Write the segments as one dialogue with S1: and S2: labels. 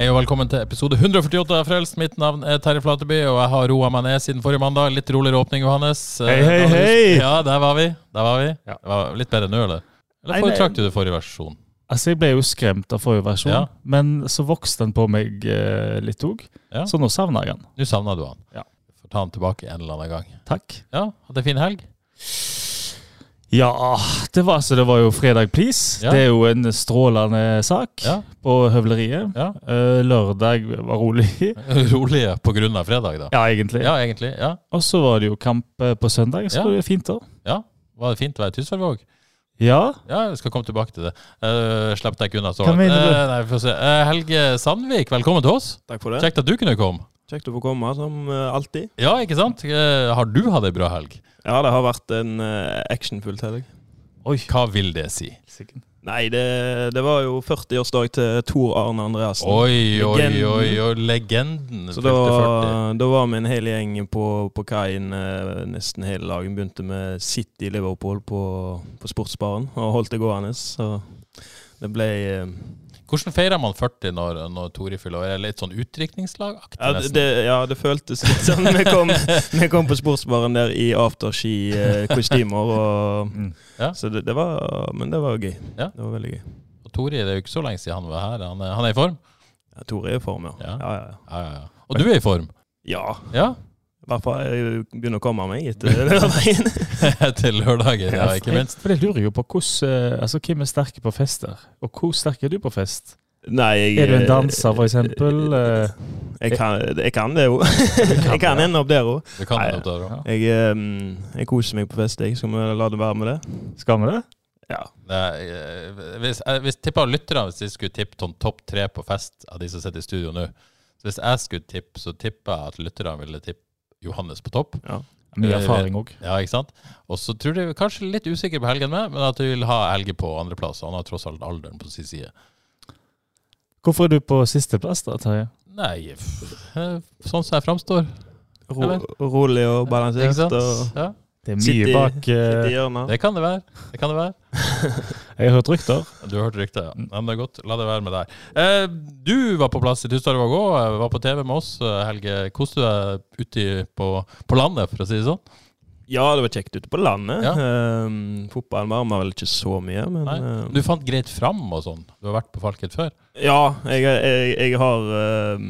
S1: Hei og velkommen til episode 148 av Frelst. Mitt navn er Terje Flateby, og jeg har roa meg ned siden forrige mandag. Litt roligere åpning, Johannes.
S2: Hei,
S1: Eh,
S2: hei, hei!
S1: Ja, der var vi. Der var vi.
S2: Ja.
S1: Det var litt bedre nå, eller? Eller foretrakk du det forrige versjon?
S2: Altså, Jeg ble jo skremt av forrige versjon,
S1: Ja.
S2: men så vokste den på meg eh, litt òg.
S1: Ja.
S2: Så nå savner jeg den.
S1: Nå savner du den.
S2: Ja.
S1: Får ta den tilbake en eller annen gang.
S2: Takk.
S1: Ja, Hadde en fin helg?
S2: Ja, det var, det var jo Fredag Please.
S1: Ja.
S2: Det er jo en strålende sak
S1: Ja.
S2: på høvleriet.
S1: ja.
S2: Eh, lørdag var rolig.
S1: rolig på grunn av fredag, da?
S2: ja, egentlig.
S1: Ja, egentlig. Ja.
S2: Og så var det jo kamp eh, på søndag, så
S1: Ja.
S2: det var fint da.
S1: ja. Var det fint å være i Tysværvåg?
S2: Ja,
S1: Ja, jeg skal komme tilbake til det. Uh, Slipp deg ikke unna så
S2: Hva mener du?
S1: Eh, nei, vi får se. Eh, Helge Sandvik, velkommen til oss.
S3: Takk for det.
S1: Kjekt at du kunne komme.
S3: Kjekt å få komme, som alltid.
S1: Ja, ikke sant? Har du hatt ei bra helg?
S3: Ja, det har vært en actionfull actionfullt helg.
S1: Oi. Hva vil det si?
S3: Nei, det, det var jo 40-årsdag til Tor Arne Andreassen.
S1: Oi, oi,
S3: Legenden.
S1: oi, oi, legenden.
S3: Så da, da var vi en hel gjeng på, på kaien, eh, nesten hele dagen. Begynte med City Liverpool på, på Sportsbaren og holdt det gående. Så det ble eh,
S1: 40. Hvordan feirer man 40 når, når Tori fyller år? Er det litt sånn utdrikningslagaktig?
S3: ja, det, ja, det føltes litt sånn. Vi kom, vi kom på Sportsbaren der i afterski-kostymer.
S2: Mm.
S1: Ja.
S3: Så det, det var Men det var gøy.
S1: Ja.
S3: Det var veldig gøy.
S1: Og Tori, det er jo ikke så lenge siden han var her. Han er, han er i form?
S3: Ja, Tor er i form, ja.
S1: Ja.
S3: Ja, ja, ja.
S1: Ja, ja, ja. Og du er i form?
S3: ja.
S1: Ja?
S3: Hvert fall jeg begynner å komme meg etter lørdagen.
S1: Til lørdagen, ja, ikke minst.
S2: For jeg lurer jo på hvordan, eh, altså, hvem er sterke på fester, og hvor sterk er du på fest?
S3: Nei, jeg
S2: Er du en danser, for eksempel? Eh,
S3: Jeg kan, jeg kan det jo. Jeg kan ende opp der òg. Jeg, eh, jeg koser meg på fest, jeg. Skal vi la det være med det?
S2: Skal vi det?
S3: Ja.
S1: Nei, eh, hvis, jeg hvis tippa lytterne hvis de skulle tippe sånn topp tre på fest av de som sitter i studio nå så Hvis jeg skulle tippe, så tipper jeg at lytterne ville tippe Johannes på topp.
S3: Ja.
S2: Mye erfaring òg.
S1: Ja, ikke sant? Og så tror du kanskje litt usikker på Helgen med, men at du vil ha Helge på andreplass. Han har tross alt alderen på sin side.
S2: Hvorfor er du på sisteplass, da, Terje?
S1: Nei, eh, sånn som jeg framstår.
S3: Ro, rolig og balansert Ikke
S1: sant?
S3: Og
S1: Ja,
S2: Det er mye
S3: sitte
S2: bak eh,
S3: hjørnet.
S1: det kan det være. Det kan det være.
S2: Jeg har hørt rykter.
S1: Du har hørt rykter, ja. ja. men det er godt. La det være med deg. Eh, du var på plass i Tysværvåg òg. Var på TV med oss, eh, Helge. Koste du deg ute på, på landet, for å si det sånn?
S3: Ja, det var kjekt ute på landet.
S1: Ja.
S3: Eh, fotballen varma vel ikke så mye, men
S1: Nei.
S3: eh,
S1: Du fant greit fram og sånn. Du har vært på Falket før.
S3: Ja, jeg, jeg, jeg har eh,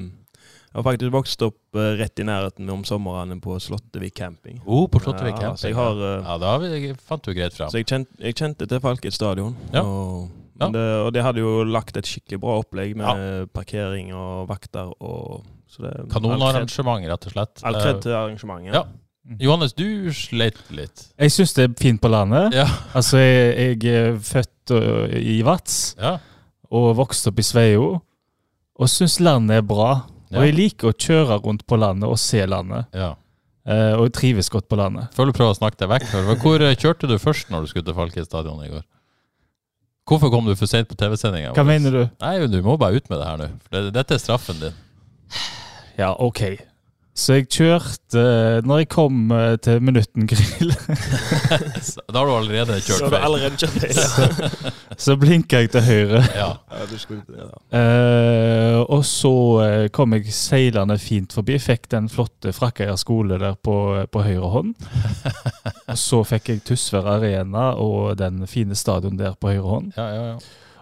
S3: Jeg har faktisk vokst opp uh, rett i nærheten om somrene på Slåttevik camping.
S1: Oh, på Slåttevik
S3: Ja,
S1: camping.
S3: så jeg har, uh,
S1: ja, da vi, fant du greit fram.
S3: Så jeg kjente, jeg kjente til Falket stadion.
S1: Ja.
S3: Og,
S1: Ja.
S3: det, og de hadde jo lagt et skikkelig bra opplegg med parkering og vakter. Og, så
S1: Kanonarrangement, rett og slett.
S3: All kred til arrangementet.
S1: Ja. Eh, Johannes, du sleit litt.
S2: Jeg syns det er fint på landet.
S1: Ja.
S2: Altså, jeg, jeg er født i Vats
S1: ja.
S2: og vokst opp i Sveio, og syns landet er bra. Og jeg liker å kjøre rundt på landet og se landet.
S1: ja.
S2: Eh, og jeg trives godt på landet.
S1: Føler du prøver å snakke deg vekk. Hvor eh, kjørte du først når du skulle til Falket stadion i går? Hvorfor kom du for sent på TV-sendinga?
S2: Hva mener du?
S1: Nei, du må bare ut med det her nå. For det, dette er straffen din.
S2: Ja, OK. Så jeg kjørte Når jeg kom eh, til Minutten grill,
S1: Da har du allerede
S3: Så
S1: kjørt feil.
S3: allerede kjørt feil.
S2: så blinka jeg til høyre.
S1: Ja.
S2: Eh, og så eh, kom jeg seilende fint forbi. Fikk den flotte Frakkeia skole der på, på høyre hånd. og så fikk jeg Tysvær Arena og den fine stadion der på høyre hånd.
S1: Ja, ja, ja.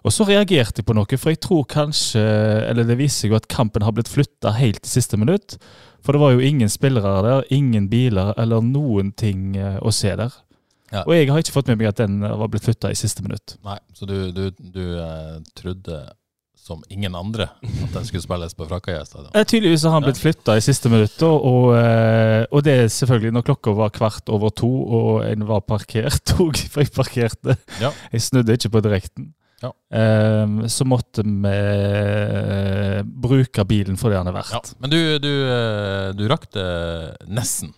S2: Og så reagerte jeg på noe, for jeg tror kanskje Eller det viser seg jo at kampen har blitt flytta helt til siste minutt. For det var jo ingen spillere der, ingen biler eller noen ting eh, å se der.
S1: Ja.
S2: Og jeg har ikke fått med meg at den var blitt flytta i siste minutt.
S1: Nei, så du, du, du eh, trodde som ingen andre at den skulle spilles på Frakkøya stadion.
S2: Eh, Tydeligvis har han blitt flytta i siste minutt, og, og, eh, og det er selvfølgelig når klokka var kvart over to og en var parkert, og jeg parkerte.
S1: Ja.
S2: Jeg snudde ikke på direkten.
S1: Ja.
S2: Eh, så måtte vi eh, bruke bilen for det han er
S1: Ja,
S2: verdt.
S1: men du, du, eh, du rakk det nesten.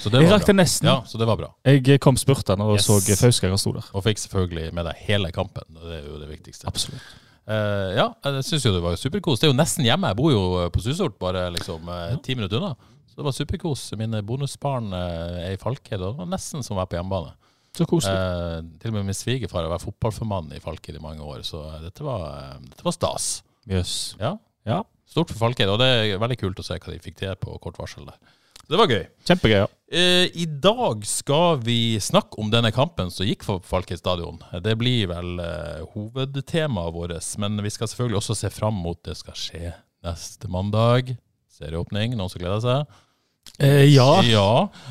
S1: Så det
S2: Jeg rakk det nesten.
S1: Ja, så det var bra.
S2: Jeg kom spurtende og
S1: Yes.
S2: så Fauskanger sto der.
S1: Og fikk selvfølgelig med deg hele kampen. Det er jo det viktigste.
S2: Absolutt.
S1: Uh, ja, jeg syns jo det var superkos. Det er jo nesten hjemme. Jeg bor jo på Susort, bare liksom eh, ti minutter unna. Så det var superkos. Mine bonusbarn er i Falkhed, og det var nesten som å være på hjemmebane.
S2: Så koselig.
S1: Eh, til og med min svigerfar har vært fotballformann i Falked i mange år, så eh, dette var, eh, dette var stas.
S2: Yes.
S1: Ja.
S2: Ja.
S1: Stort for Falked, og det er veldig kult å se hva de fikk til på kort varsel der. Det var gøy.
S2: Kjempegøy. ja.
S1: Eh, I dag skal vi snakke om denne kampen som gikk for Falked stadion. Det blir vel eh, hovedtemaet vårt, men vi skal selvfølgelig også se fram mot det skal skje neste mandag. Serieåpning, noen som gleder seg?
S2: Eh, ja.
S1: ja.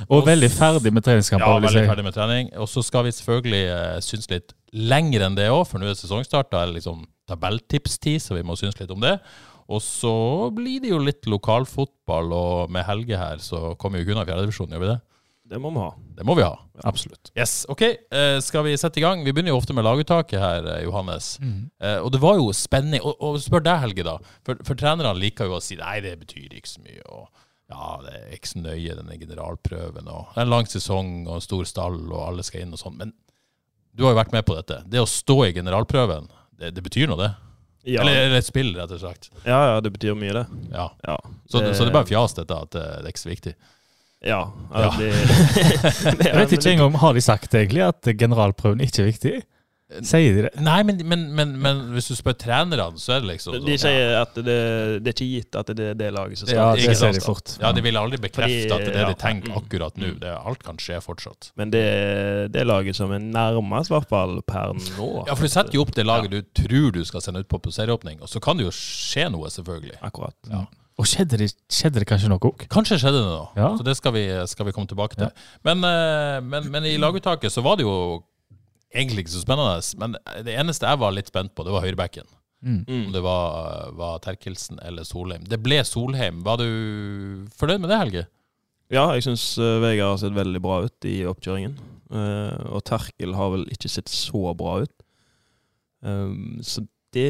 S2: Og veldig ferdig med treningskamp.
S1: Ja, veldig
S2: si.
S1: ferdig med trening. Og så skal vi selvfølgelig eh, synes litt lenger enn det òg, for nå er sesongstart. Da er det liksom tabelltipstid, så vi må synes litt om det. Og så blir det jo litt lokalfotball, og med Helge her så kommer jo ikke unna fjerdedivisjonen, gjør vi det?
S3: Det må vi ha.
S1: Det må vi ha.
S2: Absolutt.
S1: Yes, ok. Eh, skal vi sette i gang? Vi begynner jo ofte med laguttaket her, eh, Johannes.
S2: Mm.
S1: Eh, og det var jo spennende. Og, og spør deg, Helge, da. For, for trenerne liker jo å si nei, det betyr ikke så mye. og ja, det er ikke så nøye, denne generalprøven. og Det er en lang sesong og en stor stall, og alle skal inn og sånn. Men du har jo vært med på dette. Det å stå i generalprøven, det, det betyr noe, det?
S3: Ja.
S1: Eller, eller et spill, rett og slett.
S3: ja, ja, det betyr mye, det.
S1: Ja.
S3: Ja.
S1: Så, det, så det er bare fjas, dette, at det, det er ikke så viktig?
S3: Ja.
S1: Ja.
S3: ja. Det, det,
S2: Jeg vet ikke engang, Har de sagt egentlig at generalprøven ikke er viktig? Sier de det?
S1: Nei, men, men, men, men hvis du spør trenerne, så er det liksom
S3: De
S1: sånn,
S3: sier at det, det er ikke gitt at det er det laget som skal
S2: Ja, det sier de fort.
S1: Ja, de vil aldri bekrefte
S3: Fordi-
S1: at det er det
S3: ja.
S1: de tenker
S3: Mm.
S1: akkurat nå.
S3: Mm.
S1: Det, alt kan skje fortsatt.
S3: Men det det laget som er nærmest, i hvert fall per nå.
S1: Ja, for du setter jo opp det laget du tror du skal sende ut på på serieåpning, og så kan det jo skje noe, selvfølgelig.
S3: Akkurat.
S1: Ja.
S2: Og skjedde det, skjedde det kanskje noe òg?
S1: Kanskje skjedde det noe,
S2: Ja.
S1: så det skal vi, skal vi komme tilbake til. Men, eh, men, men i laguttaket så var det jo egentlig ikke så spennende. Men det eneste jeg var litt spent på, det var høyrebacken.
S2: Mm.
S3: Mm.
S1: Om det var, var Terkelsen eller Solheim. Det ble Solheim. Var du fornøyd med det, Helge?
S3: Ja, jeg syns Vegard har sett veldig bra ut i oppkjøringen. Eh, og Terkel har vel ikke sett så bra ut. Um, så det,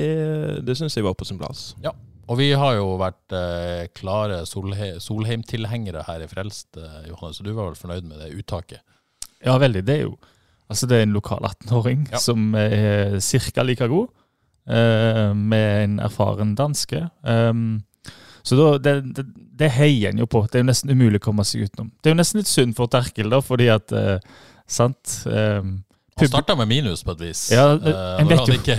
S3: det syns jeg var på sin plass. Ja.
S1: Og vi har jo vært eh, klare Solhe Solheim-tilhengere her i Frelst, eh, Johannes, så du var vel fornøyd med det uttaket?
S2: Ja, veldig. Det er jo Altså, det er en lokal 18-åring
S1: Ja.
S2: som er ca. like god, eh, med en erfaren danske. Um, så da, det, det, det heier en jo på. Det er jo nesten umulig å komme seg utenom. Det er jo nesten litt synd for Terkel, da, fordi at eh, Sant? Um,
S1: Han starta med minus på et vis.
S2: Ja,
S1: Eh,
S2: en vet jo-
S1: ikke,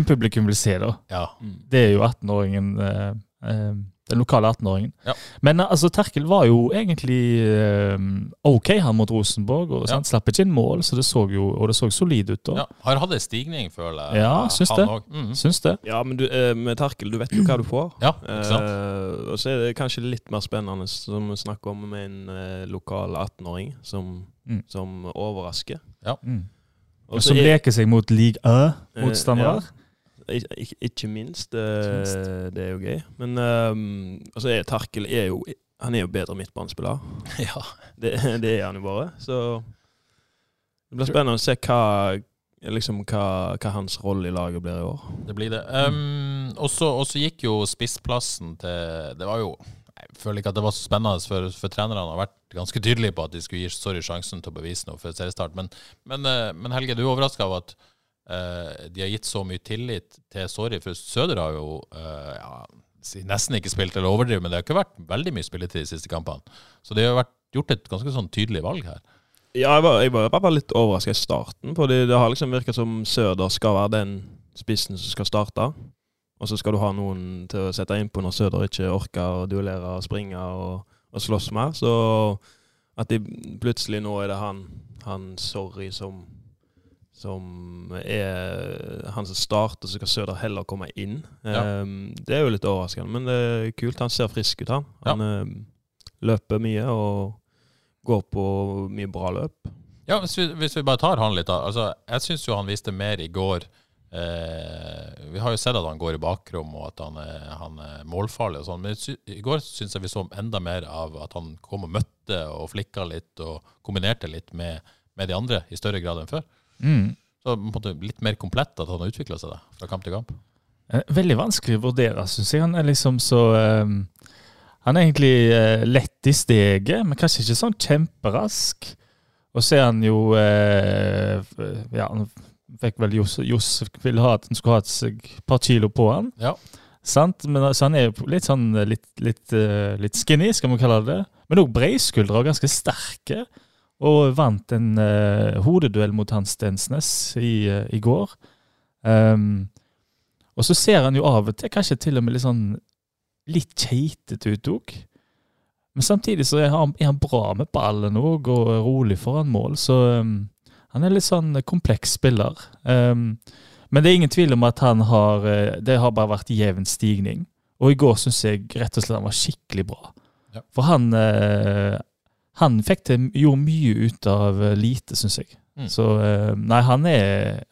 S2: hvem publikum vil se, da.
S1: Ja.
S2: Det er jo 18-åringen eh, eh, Den lokale 18-åringen.
S1: Ja.
S2: Men eh, altså, Terkel var jo egentlig eh, OK han mot Rosenborg. og
S1: Ja.
S2: Slapp ikke inn mål, så det så jo, og det så solid ut. da.
S1: ja. Har hatt en stigning, føler jeg.
S2: Ja, syns det.
S1: Mm -hmm.
S2: Syns det.
S3: Ja, men du, eh, med Terkel, du vet jo hva du får.
S1: Ja, ikke sant?
S3: Eh, og så er det kanskje litt mer spennende, som vi snakker om, med en eh, lokal 18-åring som,
S2: Mm.
S3: som overrasker.
S2: Mm.
S3: Og
S2: Som
S3: er-
S2: leker seg mot league A-motstandere.
S3: Ik ik ikke minst.
S2: Det,
S3: Det er jo gøy. Men um, altså er Terkel er jo Han er jo bedre midtbanespiller.
S1: ja.
S3: Det, det er han jo bare. Så det blir spennende å se hva, liksom, hva, hva hans rolle i laget blir i år.
S1: Det blir det. Um, og så gikk jo spissplassen til Det var jo Jeg føler ikke at det var så spennende, for, for trenerne har vært ganske tydelige på at de skulle gi Sorry sjansen til å bevise noe før seriestart. Men, men, eh, men Helge, du er overraska av at eh, de har gitt så mye tillit til Sorry, for Søder har jo uh, ja, nesten ikke spilt, eller overdrevet, men det har ikke vært veldig mye spilletid de siste kampene. Så det har vært gjort et ganske sånn tydelig valg her.
S3: Ja, jeg var, jeg var bare litt overraska i starten. For det, har liksom virka som Søder skal være den spissen som skal starte. Og så skal du ha noen til å sette innpå når Søder ikke orker å duellere og springe og, og slåss mer. Så at de plutselig nå er det han, han Sorry som som er han som starter, så skal Søder heller komme inn.
S1: Ja.
S3: Um, det er jo litt overraskende, men det er kult. Han ser frisk ut, han. Han um, løper mye og går på mye bra løp.
S1: Ja, hvis vi, hvis vi bare tar han litt, da. Altså, jeg syns jo han viste mer i går eh, Vi har jo sett at han går i bakrom, og at han er, han er målfarlig og sånn. Men i går syns jeg vi så enda mer av at han kom og møtte og flikka litt og kombinerte litt med, med de andre i større grad enn før.
S2: Mm.
S1: Så litt mer komplett at han har utvikla seg da, fra kamp til kamp.
S2: Eh, Veldig vanskelig å vurdere, syns jeg. Han er liksom så um, Han er egentlig uh, lett i steget, men kanskje ikke sånn kjemperask. Og så er han jo uh, Ja, han fikk vel Josef, Josef ville ha at han skulle ha et par kilo på han.
S1: Ja.
S2: Sant? Men altså, han er jo litt sånn litt, litt, uh, litt skinny, skal vi kalle det. Men òg breiskuldre og ganske sterke. Og vant en uh, hodeduell mot Hans Stensnes i, uh, i går. Um, og så ser han jo av og til kanskje til og med litt sånn litt keitete ut òg. Men samtidig så er han, er han bra med ballen òg, og rolig foran mål. Så um, han er litt sånn kompleks spiller. Um, men det er ingen tvil om at han har eh, Det har bare vært jevn stigning. Og i går syns jeg rett og slett han var skikkelig bra.
S1: Ja.
S2: For han Han fikk til, gjorde mye ut av eh, lite, syns jeg.
S1: Mm.
S2: Så eh, nei, han er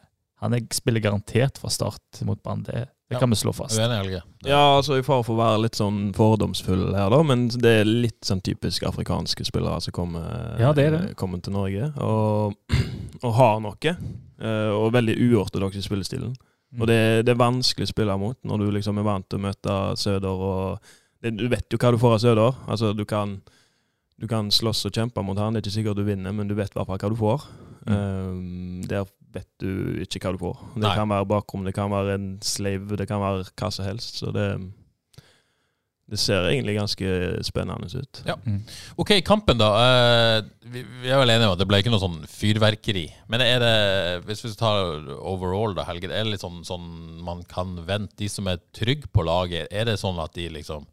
S2: Han er, spiller garantert fra start mot Brann. Det, det
S1: Ja.
S2: kan vi slå fast.
S1: Uenig,
S3: Ja, altså i fare for å være litt sånn fordomsfull her, da, men det er litt sånn typisk afrikanske spillere som kommer,
S2: Ja, det det.
S3: kommer til Norge og, og har noe. eh, Og veldig uortodoks i spillestilen.
S2: Mm.
S3: Og det, det er vanskelig å spille mot når du liksom er vant til å møte Søder og Du vet jo hva du får av Søder. Altså, du kan, du kan slåss og kjempe mot han, det er ikke sikkert du vinner, men du vet i hvert fall hva du får. Um, der vet du ikke hva du får. Det
S1: Nei.
S3: kan være bakrom, det kan være en slave, det kan være hva som helst. Så det, det ser egentlig ganske spennende ut.
S1: Ja.
S2: Mm.
S1: Ok, kampen da. Eh, vi, vi er vel enige om at det ble ikke noe sånn fyrverkeri. Men er det, hvis vi tar overall da, Helge, er det litt sånn, sånn man kan vente de som er trygge på laget? Er det sånn at de liksom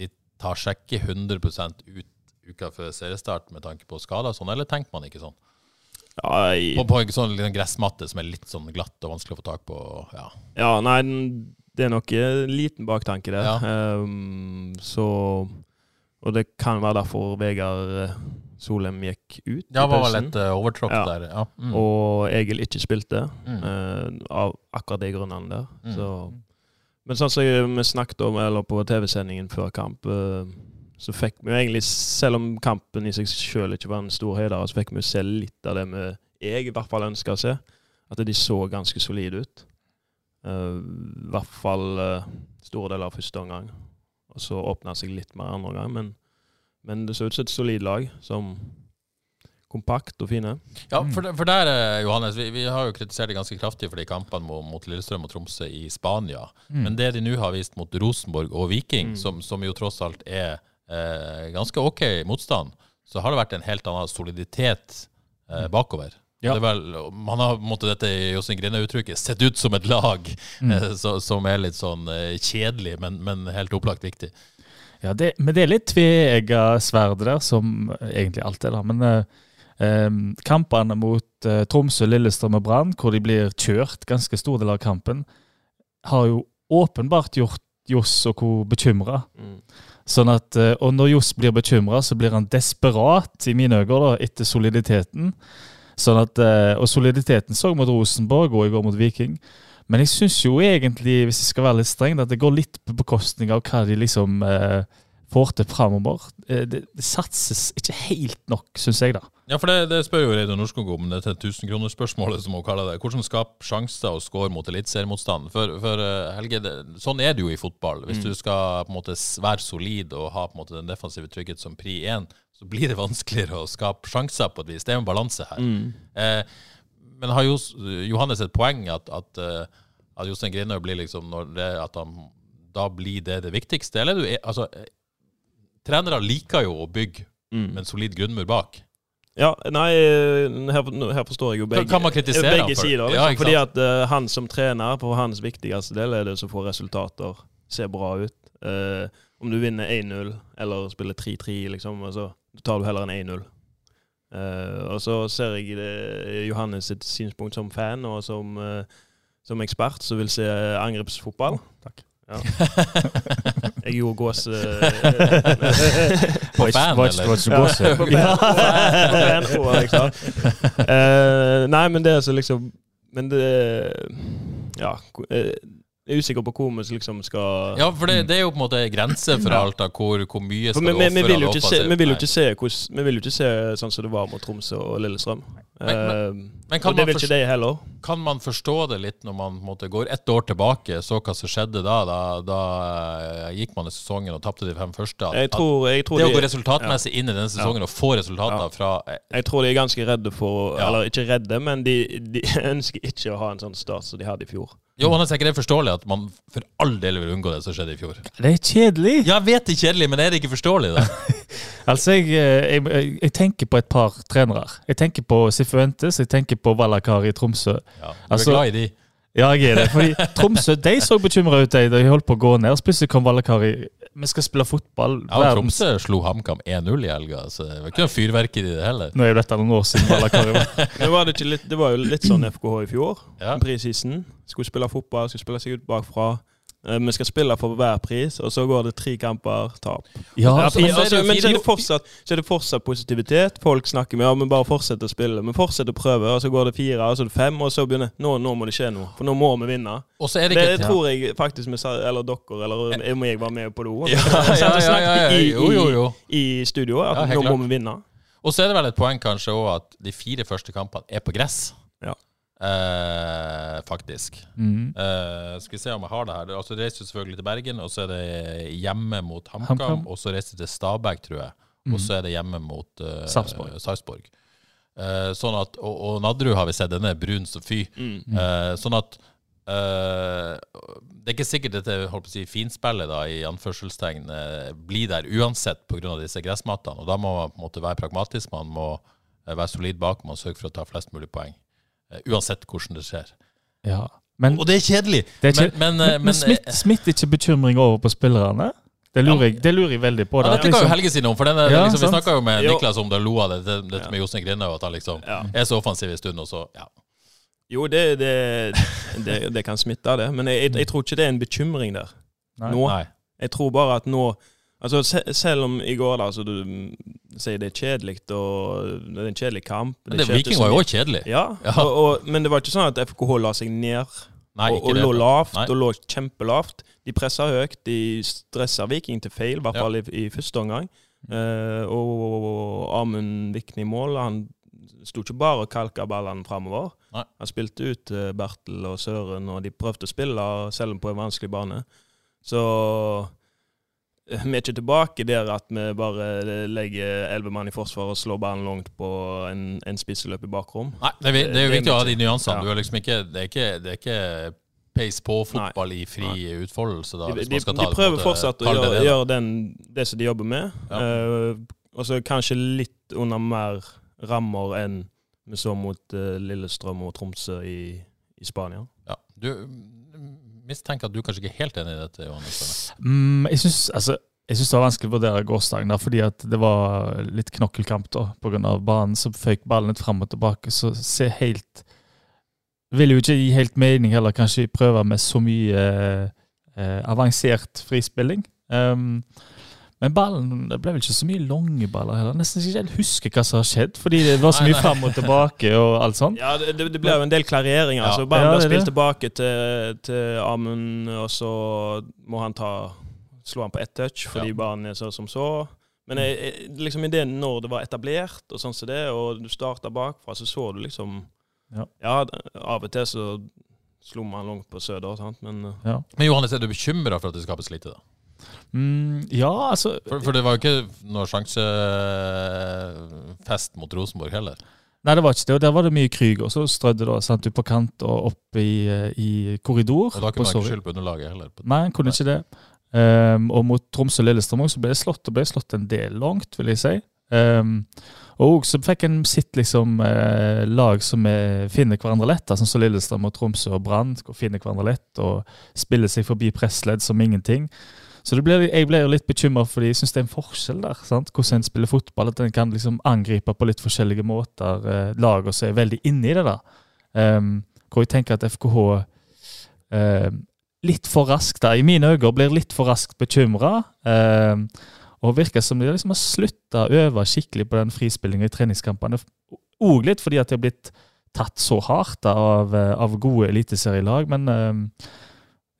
S1: de tar sjekke 100% ut uka før seriestart med tanke på skader og sånn, eller tenker man ikke sånn?
S3: Nei.
S1: På, på en sånn gressmatte som er litt sånn glatt og vanskelig å få tak på. Ja.
S3: Ja, nei, det er nok en liten baktanke der.
S1: Ja.
S3: Um, så Og det kan være derfor Vegard eh, Solheim gikk ut
S1: Det var vel et uh, overtråkk
S3: Ja.
S1: der. Ja. Mm.
S3: Og Egil ikke spilte,
S1: Mm.
S3: uh, av akkurat de grunnene der.
S1: Mm.
S3: Så. Men sånn som vi snakket om eller på TV-sendingen før kamp, eh, så fikk vi jo egentlig, selv om kampen i seg sjøl ikke var en stor heder, så fikk vi jo se litt av det vi jeg i hvert fall ønska å se. At de så ganske solide ut. Uh, I hvert fall uh, store deler av første omgang. Og så åpna seg litt mer andre omgang. Men, men det så ut som et solid lag. Som kompakt og fine.
S1: Ja, for, der- for der, eh, Johannes, vi, vi har jo kritisert det ganske kraftig for de kampene mot, mot Lillestrøm og Tromsø i Spania.
S2: Mm.
S1: Men det de nå har vist mot Rosenborg og Viking,
S3: Mm.
S1: som, som jo tross alt er eh, ganske ok motstand, så har det vært en helt annen soliditet eh, bakover.
S2: Ja.
S1: Det er vel, man har måtte dette i Jostein Grine-uttrykket sett ut som et lag
S2: Mm.
S1: eh, så, som er litt sånn eh, kjedelig, men, men helt opplagt viktig.
S2: Ja, det, men det er litt tveegga sverd der, som egentlig alt er, da. Men eh, kampene mot eh, Tromsø, Lillestrøm og Brann, hvor de blir kjørt ganske stor del av kampen, har jo åpenbart gjort Johs og co. bekymra.
S3: Mm.
S2: Sånn at, eh, og når Johs blir bekymra, så blir han desperat, i mine øyne, da, etter soliditeten. Sånn at, eh, og soliditeten så mot Rosenborg og i går mot Viking. Men jeg syns jo egentlig, hvis jeg skal være litt streng, at det går litt på bekostning av hva de liksom eh, til framover. Eh, det, det satses ikke helt nok, syns jeg, da.
S1: Ja, for det, det spør jo Reidun Norskog om, dette 1000-kronersspørsmålet, som hun kaller det. Hvordan skape sjanser og score mot eliteseriemotstand? For, for eh, Helge, det, sånn er det jo i fotball. Hvis du skal på en måte være solid og ha på en måte den defensive trygghet som pri én, så blir det vanskeligere å skape sjanser på et vis. Det er en balanse her.
S3: Mm.
S1: Eh, men har jo, Johannes et poeng at, at, eh, at Jostein Grinhaug blir liksom når det, at han, Da blir det det viktigste? Eller er du, altså, trenere liker jo å bygge
S3: Mm.
S1: med en solid grunnmur bak.
S3: Ja, nei, eh, her, her forstår jeg jo begge,
S1: Kan man kritisere han
S3: begge
S1: for-
S3: sider. Liksom,
S1: Ja,
S3: fordi at uh, han som trener, for hans viktigste del er det å få resultater, ser bra ut. Uh, om du vinner 1-0 eller spiller 3-3, liksom, så tar du heller en 1-0. Uh, og så ser jeg det, Johannes sitt synspunkt som fan og som, uh, som ekspert som vil se angrepsfotball. Takk. Ja. Jeg gjorde gås...
S1: På fan, eller?
S3: på fan, på fan, liksom. Eh, nei, men det er så liksom Men det Ja. Jeg er usikker på hvor vi liksom skal
S1: Ja, for det, det er jo på en måte grense for alt av hvor, hvor mye skal
S3: vi, vi, vi, vil jo ikke se, vi vil jo ikke se hvordan, Vi vil jo ikke se sånn som det var mot Tromsø og Lillestrøm.
S1: Men- men, men
S3: og det vil ikke de heller.
S1: Kan man forstå det litt når man måte, går ett år tilbake, så hva som skjedde da? Da, da eh, gikk man i sesongen og tapte de fem første. At-
S3: Jeg tror, jeg tror
S1: det å gå resultatmessig inn i denne sesongen og få resultater
S3: Ja.
S1: fra eh,
S3: Jeg tror de er ganske redde for
S1: Ja.
S3: Eller ikke redde, men de, de ønsker ikke å ha en sånn start som de hadde i fjor.
S1: Jo, er ikke det forståelig at man for all del vil unngå det som skjedde i fjor?
S2: Det er kjedelig.
S1: Ja, jeg vet det er kjedelig, men er det ikke forståelig, da?
S2: Altså, jeg, eh, jeg, jeg, jeg tenker på et par trenere. Jeg tenker på Sifuentes, jeg tenker på Valakari i Tromsø.
S1: Ja, du
S2: Altså-
S1: er glad i de?
S2: Ja, jeg er det. Fordi Tromsø de så bekymra ut de, da de holdt på å gå ned. Plutselig kom Valakari. Vi skal spille fotball.
S1: Ja, og Tromsø slo HamKam 1-0 i helga, så det var ikke noe fyrverkeri i det heller.
S2: Nå er jo dette noen år siden det, var
S3: det, ikke litt, det var jo litt sånn FKH i fjor.
S1: Ja.
S3: Preseason. Skulle spille fotball, skulle spille seg ut bakfra. Eh, Vi skal spille for hver pris, og så går det tre kamper, tap.
S2: Ja,
S1: altså, men så
S3: altså, men så er det, fortsatt, så er det fortsatt positivitet. Folk snakker med ja, men bare fortsetter å spille. Men fortsetter å prøve, og så går det fire, og så er det fem, og så begynner nå, nå må det skje noe. For nå må vi vinne.
S1: Så det
S3: Det
S1: ikke
S3: tror jeg faktisk vi sa, eller dere, eller om jeg var med på det òg.
S1: Ja, ja, ja, ja, jo, jo.
S3: I studio, at
S1: Ja,
S3: nå må vi vinne.
S1: Og så er det vel et poeng kanskje òg at de fire første kampene er på gress. Eh, faktisk.
S2: Mm.
S1: Eh, skal vi se om jeg har det her. Altså, det reiser selvfølgelig til Bergen, og så er det hjemme mot HamKam.
S2: Ham
S1: Og så reiser det til Stabæk, tror jeg. Og så er det hjemme mot uh,
S2: Sarpsborg.
S1: Sarpsborg. Eh, sånn at, og, og Nadderud har vi sett, den er brun som fy.
S3: Mm.
S1: Eh, sånn at Uh, Det er ikke sikkert dette holdt på å si, finspillet da, i anførselstegn blir der uansett pga. disse gressmattene. Og da må man på en måte være pragmatisk. Man må være solid bak. Man sørger for å ta flest mulig poeng. Eh, uansett hvordan det skjer.
S2: ja. Men,
S1: Og det er kjedelig!
S2: det er kjedelig.
S1: men, men,
S2: men,
S1: eh,
S2: men,
S1: men,
S2: smitt, smitter ikke bekymring over på spillerne? Det lurer, jeg, det lurer jeg veldig på.
S1: Ja, det snakka jo Helge si om, for den er,
S2: Ja,
S1: liksom, vi snakka jo med
S3: Jo.
S1: Niklas om det lo av det, det, dette med Jostein Grinde, og at han liksom
S3: Ja.
S1: er så offensiv en stund, og så ja.
S3: Jo, det, det, det, det kan smitte, det. Men jeg, jeg, jeg tror ikke det er en bekymring der.
S2: Nei.
S3: Nå.
S1: Nei.
S3: Jeg tror bare at nå Altså, se, Selv om i går da, så du mm, sier det er kjedelig, og det er en kjedelig kamp
S1: Men det, Viking var jo òg kjedelig.
S3: Ja,
S1: Ja.
S3: Og, og, men det var ikke sånn at FKH la seg ned
S1: Nei,
S3: og, og
S1: det.
S3: lå lavt
S1: Nei.
S3: og lå kjempelavt. De pressa høyt, de stressa Viking til feil, i hvert
S1: Ja.
S3: fall i, i første omgang. Uh, og Amund Vikne i mål, han sto ikke bare og kalka ballene framover. Han spilte ut eh, Bertel og Søren, og de prøvde å spille, selv om på en vanskelig bane. Så vi er ikke tilbake der at vi bare legger elleve mann i forsvar og slår ballen langt på en, en spisseløp i bakrom.
S1: Nei, det er, det er jo
S3: er
S1: viktig å ha de nyansene.
S3: Ja.
S1: Du er liksom ikke, det er ikke, det er ikke pace på-fotball i fri utfoldelse. Da,
S3: De, de, de prøver fortsatt å gjøre,
S1: det,
S3: gjør den, det som de jobber med.
S1: Ja.
S3: Uh, og så kanskje litt under mer rammer enn vi så mot uh, Lillestrøm og Tromsø i, i Spania.
S1: Ja. Du mistenker at du kanskje ikke er helt enig i dette, Johannes?
S2: Mm, jeg syns altså, synes det var vanskelig å vurdere gårsdagen, da, fordi det var litt knokkelkamp da, pga. banen. Så føyk ballen litt fram og tilbake. Så se helt Vil jo ikke gi helt mening heller, kanskje prøve med så mye eh, avansert frispilling. Um, men ballen Det ble vel ikke så mye lange baller heller. Nesten ikke helt husker hva som har skjedd, fordi det var så mye fram og tilbake og alt sånt.
S3: Ja, det, det, ble jo en del klareringer.
S1: Ja.
S3: Så ballen
S2: Ja, ble
S3: spilt tilbake til, til Amund, og så må han ta slå han på ett touch fordi
S1: Ja.
S3: ballen er så som så. Men jeg, jeg, liksom i det når det var etablert, og sånn som det, og du starta bakfra, så så du liksom
S2: Ja.
S3: Ja, av og til så slo man langt på Søder, sant? men eh,
S2: Ja,
S1: Men Johannes, er du bekymra for at det skapes lite? da?
S2: Mm, ja altså
S1: For, for det var jo ikke noe sjansefest mot Rosenborg heller.
S2: Nei, det var ikke det. Og der var det mye kryg. Og så strødde det sant, ut på kant og opp i, eh, i korridor.
S1: Og da
S2: på
S1: kunne man ikke skylde på underlaget heller.
S2: Nei, han kunne ikke det. Um, og mot Tromsø og Lillestrøm også, så ble det slått, og ble slått en del langt, vil jeg si. Um, og så fikk en sitt liksom eh, lag som eh, finner hverandre lett, sånn som Lillestrøm og Tromsø og Brann finner hverandre lett og spiller seg forbi pressledd som ingenting. Så ble, jeg ble jo litt bekymra, fordi jeg syns det er en forskjell der. sant? Hvordan en spiller fotball. At en kan liksom angripe på litt forskjellige måter. Eh, og så er veldig inne i det. da. Um, hvor jeg tenker at FKH eh, litt for raskt, da, i mine øyne, blir litt for raskt bekymra. Eh, og virker som de liksom har slutta å øve skikkelig på den frispillinga i treningskampene. Og litt fordi at de har blitt tatt så hardt da, av, eh, av gode eliteserielag. Men eh,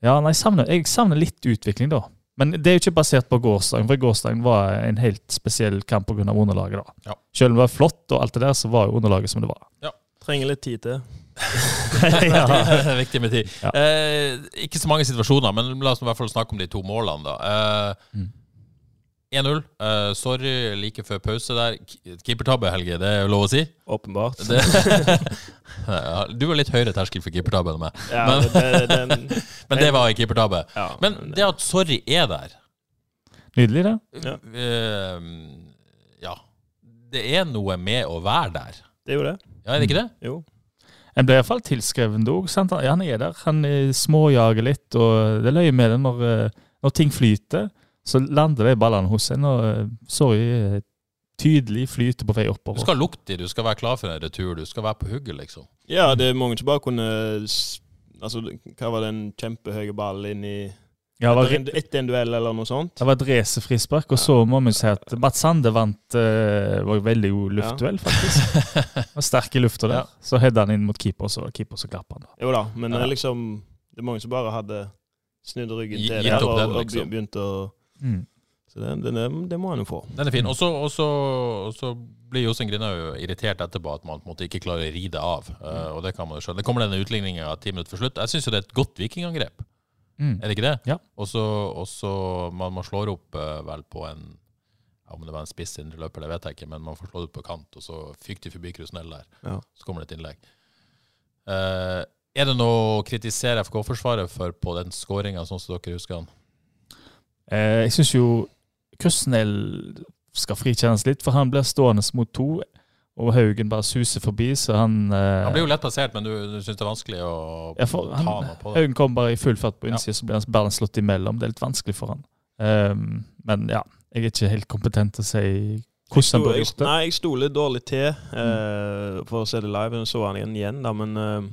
S2: ja, nei, savner, jeg savner litt utvikling, da. Men det er jo ikke basert på gårsdagen, for gårsdagen var en helt spesiell kamp pga. underlaget. da.
S1: Ja.
S2: Selv om det var flott, og alt det der, så var jo underlaget som det var.
S3: Trenger litt tid til.
S2: ja.
S1: Det er viktig med tid.
S2: Ja.
S1: Eh, ikke så mange situasjoner, men la oss i hvert fall snakke om de to målene, da. Eh,
S2: Mm.
S1: 1-0. Uh, sorry, like før pause der. Keepertabbe, Helge, det er lov å si?
S3: Åpenbart.
S1: Det, du har litt høyere terskel for keepertabbe enn meg,
S3: Ja,
S1: Men-
S3: det, det, den,
S1: men det var en keepertabbe.
S3: ja,
S1: Men det at sorry er der
S2: Nydelig, det.
S3: Ja.
S1: Uh, ja. Det er noe med å være der.
S3: det er jo det.
S1: Ja, er det ikke det?
S3: Jo.
S2: En ble iallfall tilskreven sant? Ja, han er der. Han eh, småjager litt, og det er løye med det når, eh, når ting flyter. Så lander de ballene hos en, og så sorry, eh, tydelig flyter på vei oppover.
S1: Du skal lukte dem, du skal være klar for en retur, du skal være på hugget, liksom.
S3: Ja, det er mange som bare kunne Altså, hva var det, en ballen ball inn i
S2: Ja, det var,
S3: etter, en, etter en duell eller noe sånt?
S2: det var et racerfrispark, og så må vi si at Mats Sande vant uh, var veldig god luftduell, faktisk. Var sterk i lufta der.
S1: Ja.
S2: Så hedda han inn mot keeper, så keeper så klappa han. da.
S3: Jo da, men
S1: Ja.
S3: det er liksom Det er mange som bare hadde snudd ryggen til
S1: gitt
S3: det
S1: opp
S3: og,
S1: den,
S3: og
S1: liksom.
S3: begynt å
S2: Mm.
S3: Så det, den det, det må han jo få.
S1: Den er fin. Og så, blir Jostein Grinaug irritert etterpå at man på en måte ikke klarer å ri det av. Uh, og det kan man jo skjønne. Det kommer denne utligninga ti minutter før slutt. Jeg syns jo det er et godt vikingangrep.
S2: Mm.
S1: Er det ikke det?
S2: Ja.
S1: Og så man, man slår opp uh, vel på en ja, Om det var en spiss indreløper, det vet jeg ikke, men man får slått ut på kant, og så fyker de forbi Krusnell der.
S3: Ja.
S1: Så kommer det et innlegg. Uh, er det noe å kritisere FK-forsvaret for på den skåringa, sånn som dere husker den?
S2: Eh, jeg syns jo Krusnell skal frikjennes litt, for han blir stående mot to, og Haugen bare suser forbi, så han eh,
S1: Han blir jo lett passert, men du, du syns det er vanskelig å
S2: Ja, for
S1: ta
S2: han,
S1: noe på det?
S2: Haugen kom bare i full fart på
S1: Ja.
S2: så ble han ballen slått imellom. Det er litt vanskelig for han. Um, men ja, jeg er ikke helt kompetent til å si hvordan han burde gjort det.
S3: nei, jeg stoler dårlig til uh, for å se det live. Jeg så han igjen, igjen da, men eh,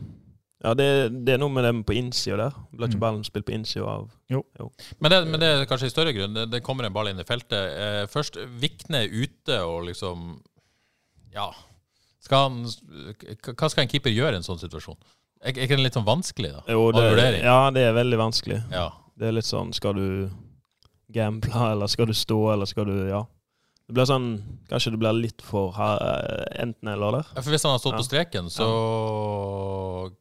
S3: ja, det, det er noe med dem på innsida der. Blir ikke
S2: Mm.
S3: ballen spilt på innsida av
S1: Men det, men det er kanskje i større grunn. Det, det kommer en ball inn i feltet. Eh, først Vikne er ute og liksom Ja. Skal han, hva skal en keeper gjøre i en sånn situasjon? Er er ikke det litt sånn vanskelig, da?
S3: Jo, det, ja, det er veldig vanskelig.
S1: Ja.
S3: Det er litt sånn Skal du gamble, eller skal du stå, eller skal du Ja. Det blir sånn Kanskje det blir litt for eh, enten-eller der.
S1: Ja, For hvis han har stått
S3: Ja.
S1: på streken, så Ja.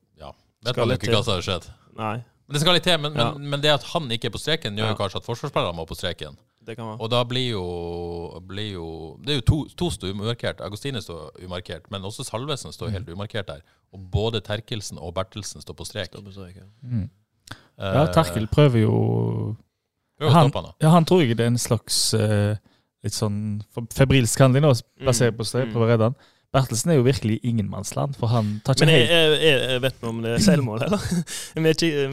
S1: Vet
S3: Skal
S1: man ikke hva som har skjedd.
S3: Nei,
S1: Men det skal litt til. Men,
S3: Ja.
S1: men, men det at han ikke er på streken, gjør jo
S3: Ja.
S1: kanskje at forsvarsspillerne må på streken.
S3: det kan være.
S1: Og da blir jo, blir jo Det er jo to, to står umarkert. Agostine står umarkert, men også Salvesen står helt umarkert der. Og både Terkelsen og Bertelsen står på strek.
S3: Står på strek, ja.
S2: Mm.
S1: Eh,
S2: Ja, Terkel prøver jo han,
S1: han,
S2: ja, han tror jeg det er en slags uh, litt sånn febrilsk handling, da. Plassere på strek,
S3: prøver
S2: prøve å redde han. Bertelsen er jo virkelig ingenmannsland, for han tar ikke
S3: Men jeg, jeg, jeg vet vi om det er selvmål, eller?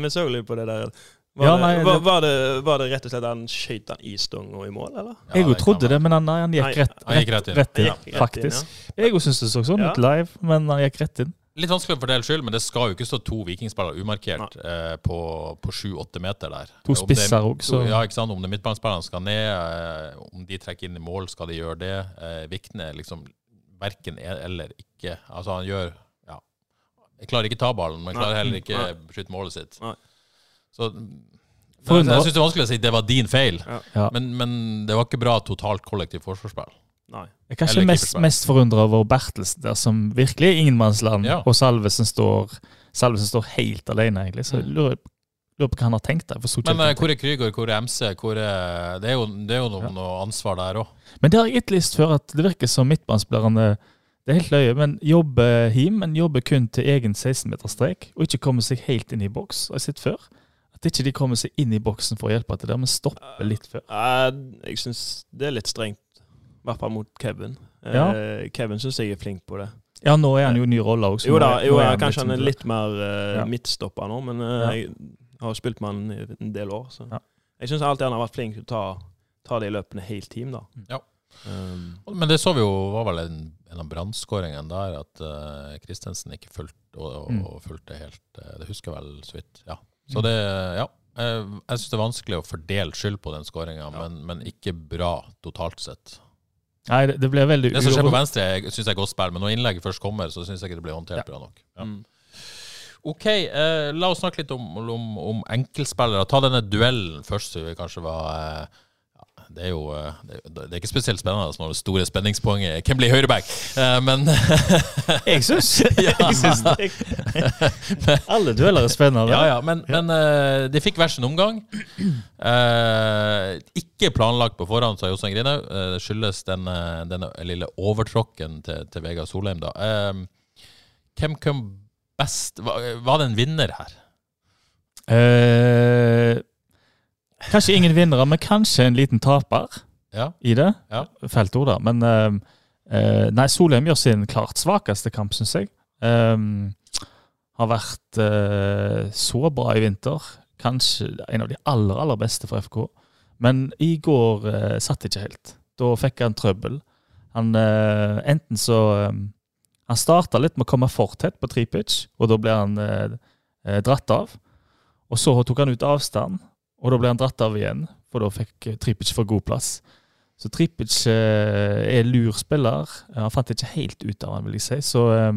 S3: vi, så litt på det der. Var,
S2: Ja, nei, det-
S3: var, det, var det rett og slett han skøyt i i stonga i mål, eller?
S1: Ja,
S2: Jeg jo trodde det, men han, han gikk rett,
S1: han rett
S2: rett inn,
S3: rett inn,
S2: faktisk. Jeg òg syns det så sånn ut live, men han gikk rett inn.
S1: Litt vanskelig å fordele skyld, men det skal jo ikke stå to vikingspillere umarkert eh, på, på sju-åtte meter der.
S2: To spisser òg, så
S1: Ja, ikke sant. Om det er midtbanespillerne skal ned, eh, om de trekker inn i mål, skal de gjøre det. Eh, Vikne liksom verken er eller ikke. Altså, han gjør Ja. Jeg klarer ikke ta ballen, men
S3: jeg
S1: klarer heller ikke
S3: Nei.
S1: beskytte målet sitt.
S3: Nei.
S1: Så
S2: For-
S1: jeg syns det er vanskelig å si det var din feil,
S2: Ja.
S1: men, men det var ikke bra totalt kollektivt forsvarsspill.
S3: Nei.
S2: Jeg er kanskje mest, mest forundra over Bertelsen der, som virkelig er ingenmannsland,
S1: Ja.
S2: og Salvesen står, Salvesen står helt alene, egentlig. Så jeg
S1: lurer
S2: lurer, lurer på hva han har tenkt der.
S1: Men eh, hvor er Krüger, hvor er MC? Hvor er, det er jo, det er jo noe,
S2: Ja.
S1: noe ansvar der òg.
S2: Men det har jeg etterlyst før, at det virker som midtbanespillerne det er helt løye, men jobber hjem, men jobber kun til egen 16-meterstrek, og ikke kommer seg helt inn i boks. Har jeg sett før? At ikke de kommer seg inn i boksen for å hjelpe til der, men stopper litt før.
S3: Uh, jeg syns det er litt strengt, i hvert fall mot Kevin.
S2: Ja.
S3: Uh, Kevin syns jeg er flink på det.
S2: Ja, nå er han jo ny rolle òg.
S3: Jo da, jo, ja, kanskje han er
S2: sånn-
S3: litt mer uh,
S2: Ja.
S3: midtstopper nå, men uh,
S2: Ja.
S3: jeg har jo spilt med han i en del år. Så.
S2: Ja.
S3: Jeg syns alltid han har vært flink til å ta, ta de løpene helt team, da.
S1: Ja.
S3: Um,
S1: Men det så vi jo var vel en, en av brannskåringene der, at uh, ikke fulgte og, og,
S2: Mm.
S1: og fulgte helt Uh, Det husker jeg vel så vidt. Ja. Så det Ja. eh, jeg syns det er vanskelig å fordele skyld på den skåringa, men, men ikke bra totalt sett.
S2: Nei, det, ble veldig
S1: Det som skjer på venstre, syns jeg er godt spill, men når innlegget først kommer, så syns jeg ikke det blir håndtert bra nok. Ja.
S3: Mm.
S1: OK, eh, la oss snakke litt om, om, om enkeltspillere. Ta denne duellen først, som vi kanskje var eh, ja, Det er jo eh, det, det er ikke spesielt spennende når det store spenningspoenget hvem blir høyreback, eh, men
S2: Jeg syns, det. Alle dueller er spennende.
S1: Ja, ja, men, men eh, de fikk hver sin omgang. Eh, ikke planlagt på forhånd, sa Jostein Grinhaug. Det skyldes den, denne lille overtråkken til, til Vegard Solheim, da. Hvem kom best? Var, det en vinner her?
S2: Eh, kanskje ingen vinnere, men kanskje en liten taper
S1: Ja.
S2: i det.
S1: Ja.
S2: Fælt ord, da. Men eh, eh, nei, Solheim gjør sin klart svakeste kamp, syns jeg. Eh, har vært eh, så bra i vinter. Kanskje en av de aller, aller beste for FK. Men i går uh, satt ikke helt. Da fikk han trøbbel. Han eh, Enten så eh, Han starta litt med å komme for tett på trepitch, og da ble han eh, eh, dratt av. Og så tok han ut avstand, og da ble han dratt av igjen, for da fikk Tripic for god plass. Så Tripic eh, er lur spiller. Han fant ikke helt ut av han, vil jeg si. Så eh,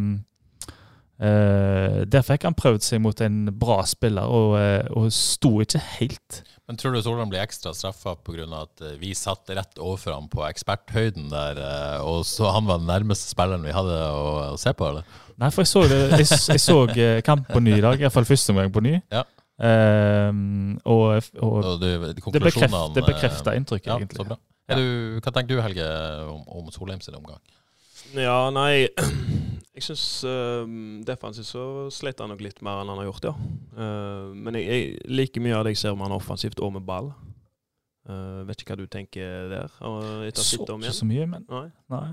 S2: eh, der fikk han prøvd seg mot en bra spiller, og, eh, og sto ikke helt.
S1: Men tror du Solheim blir ekstra straffa pga. at eh, vi satt rett overfor ham på eksperthøyden der, eh, og så han var den nærmeste spilleren vi hadde å, å se på, eller?
S2: Nei, for jeg så, det, jeg, jeg så kamp på ny i dag, iallfall første omgang på ny.
S1: Ja.
S2: Um, og, og
S1: Og du,
S2: det bekrefter, bekrefter inntrykket,
S1: ja,
S2: egentlig.
S1: Så bra. Er du, hva tenker du, Helge, om, om Solheim sin omgang?
S3: Ja, nei Jeg syns defensivt så slet han nok litt mer enn han har gjort, ja. Uh, men jeg, jeg liker mye av det jeg ser om han er offensivt og med ball. Uh, vet ikke hva du tenker der? Uh, etter
S2: Så ikke så mye, men
S3: Nei.
S2: nei.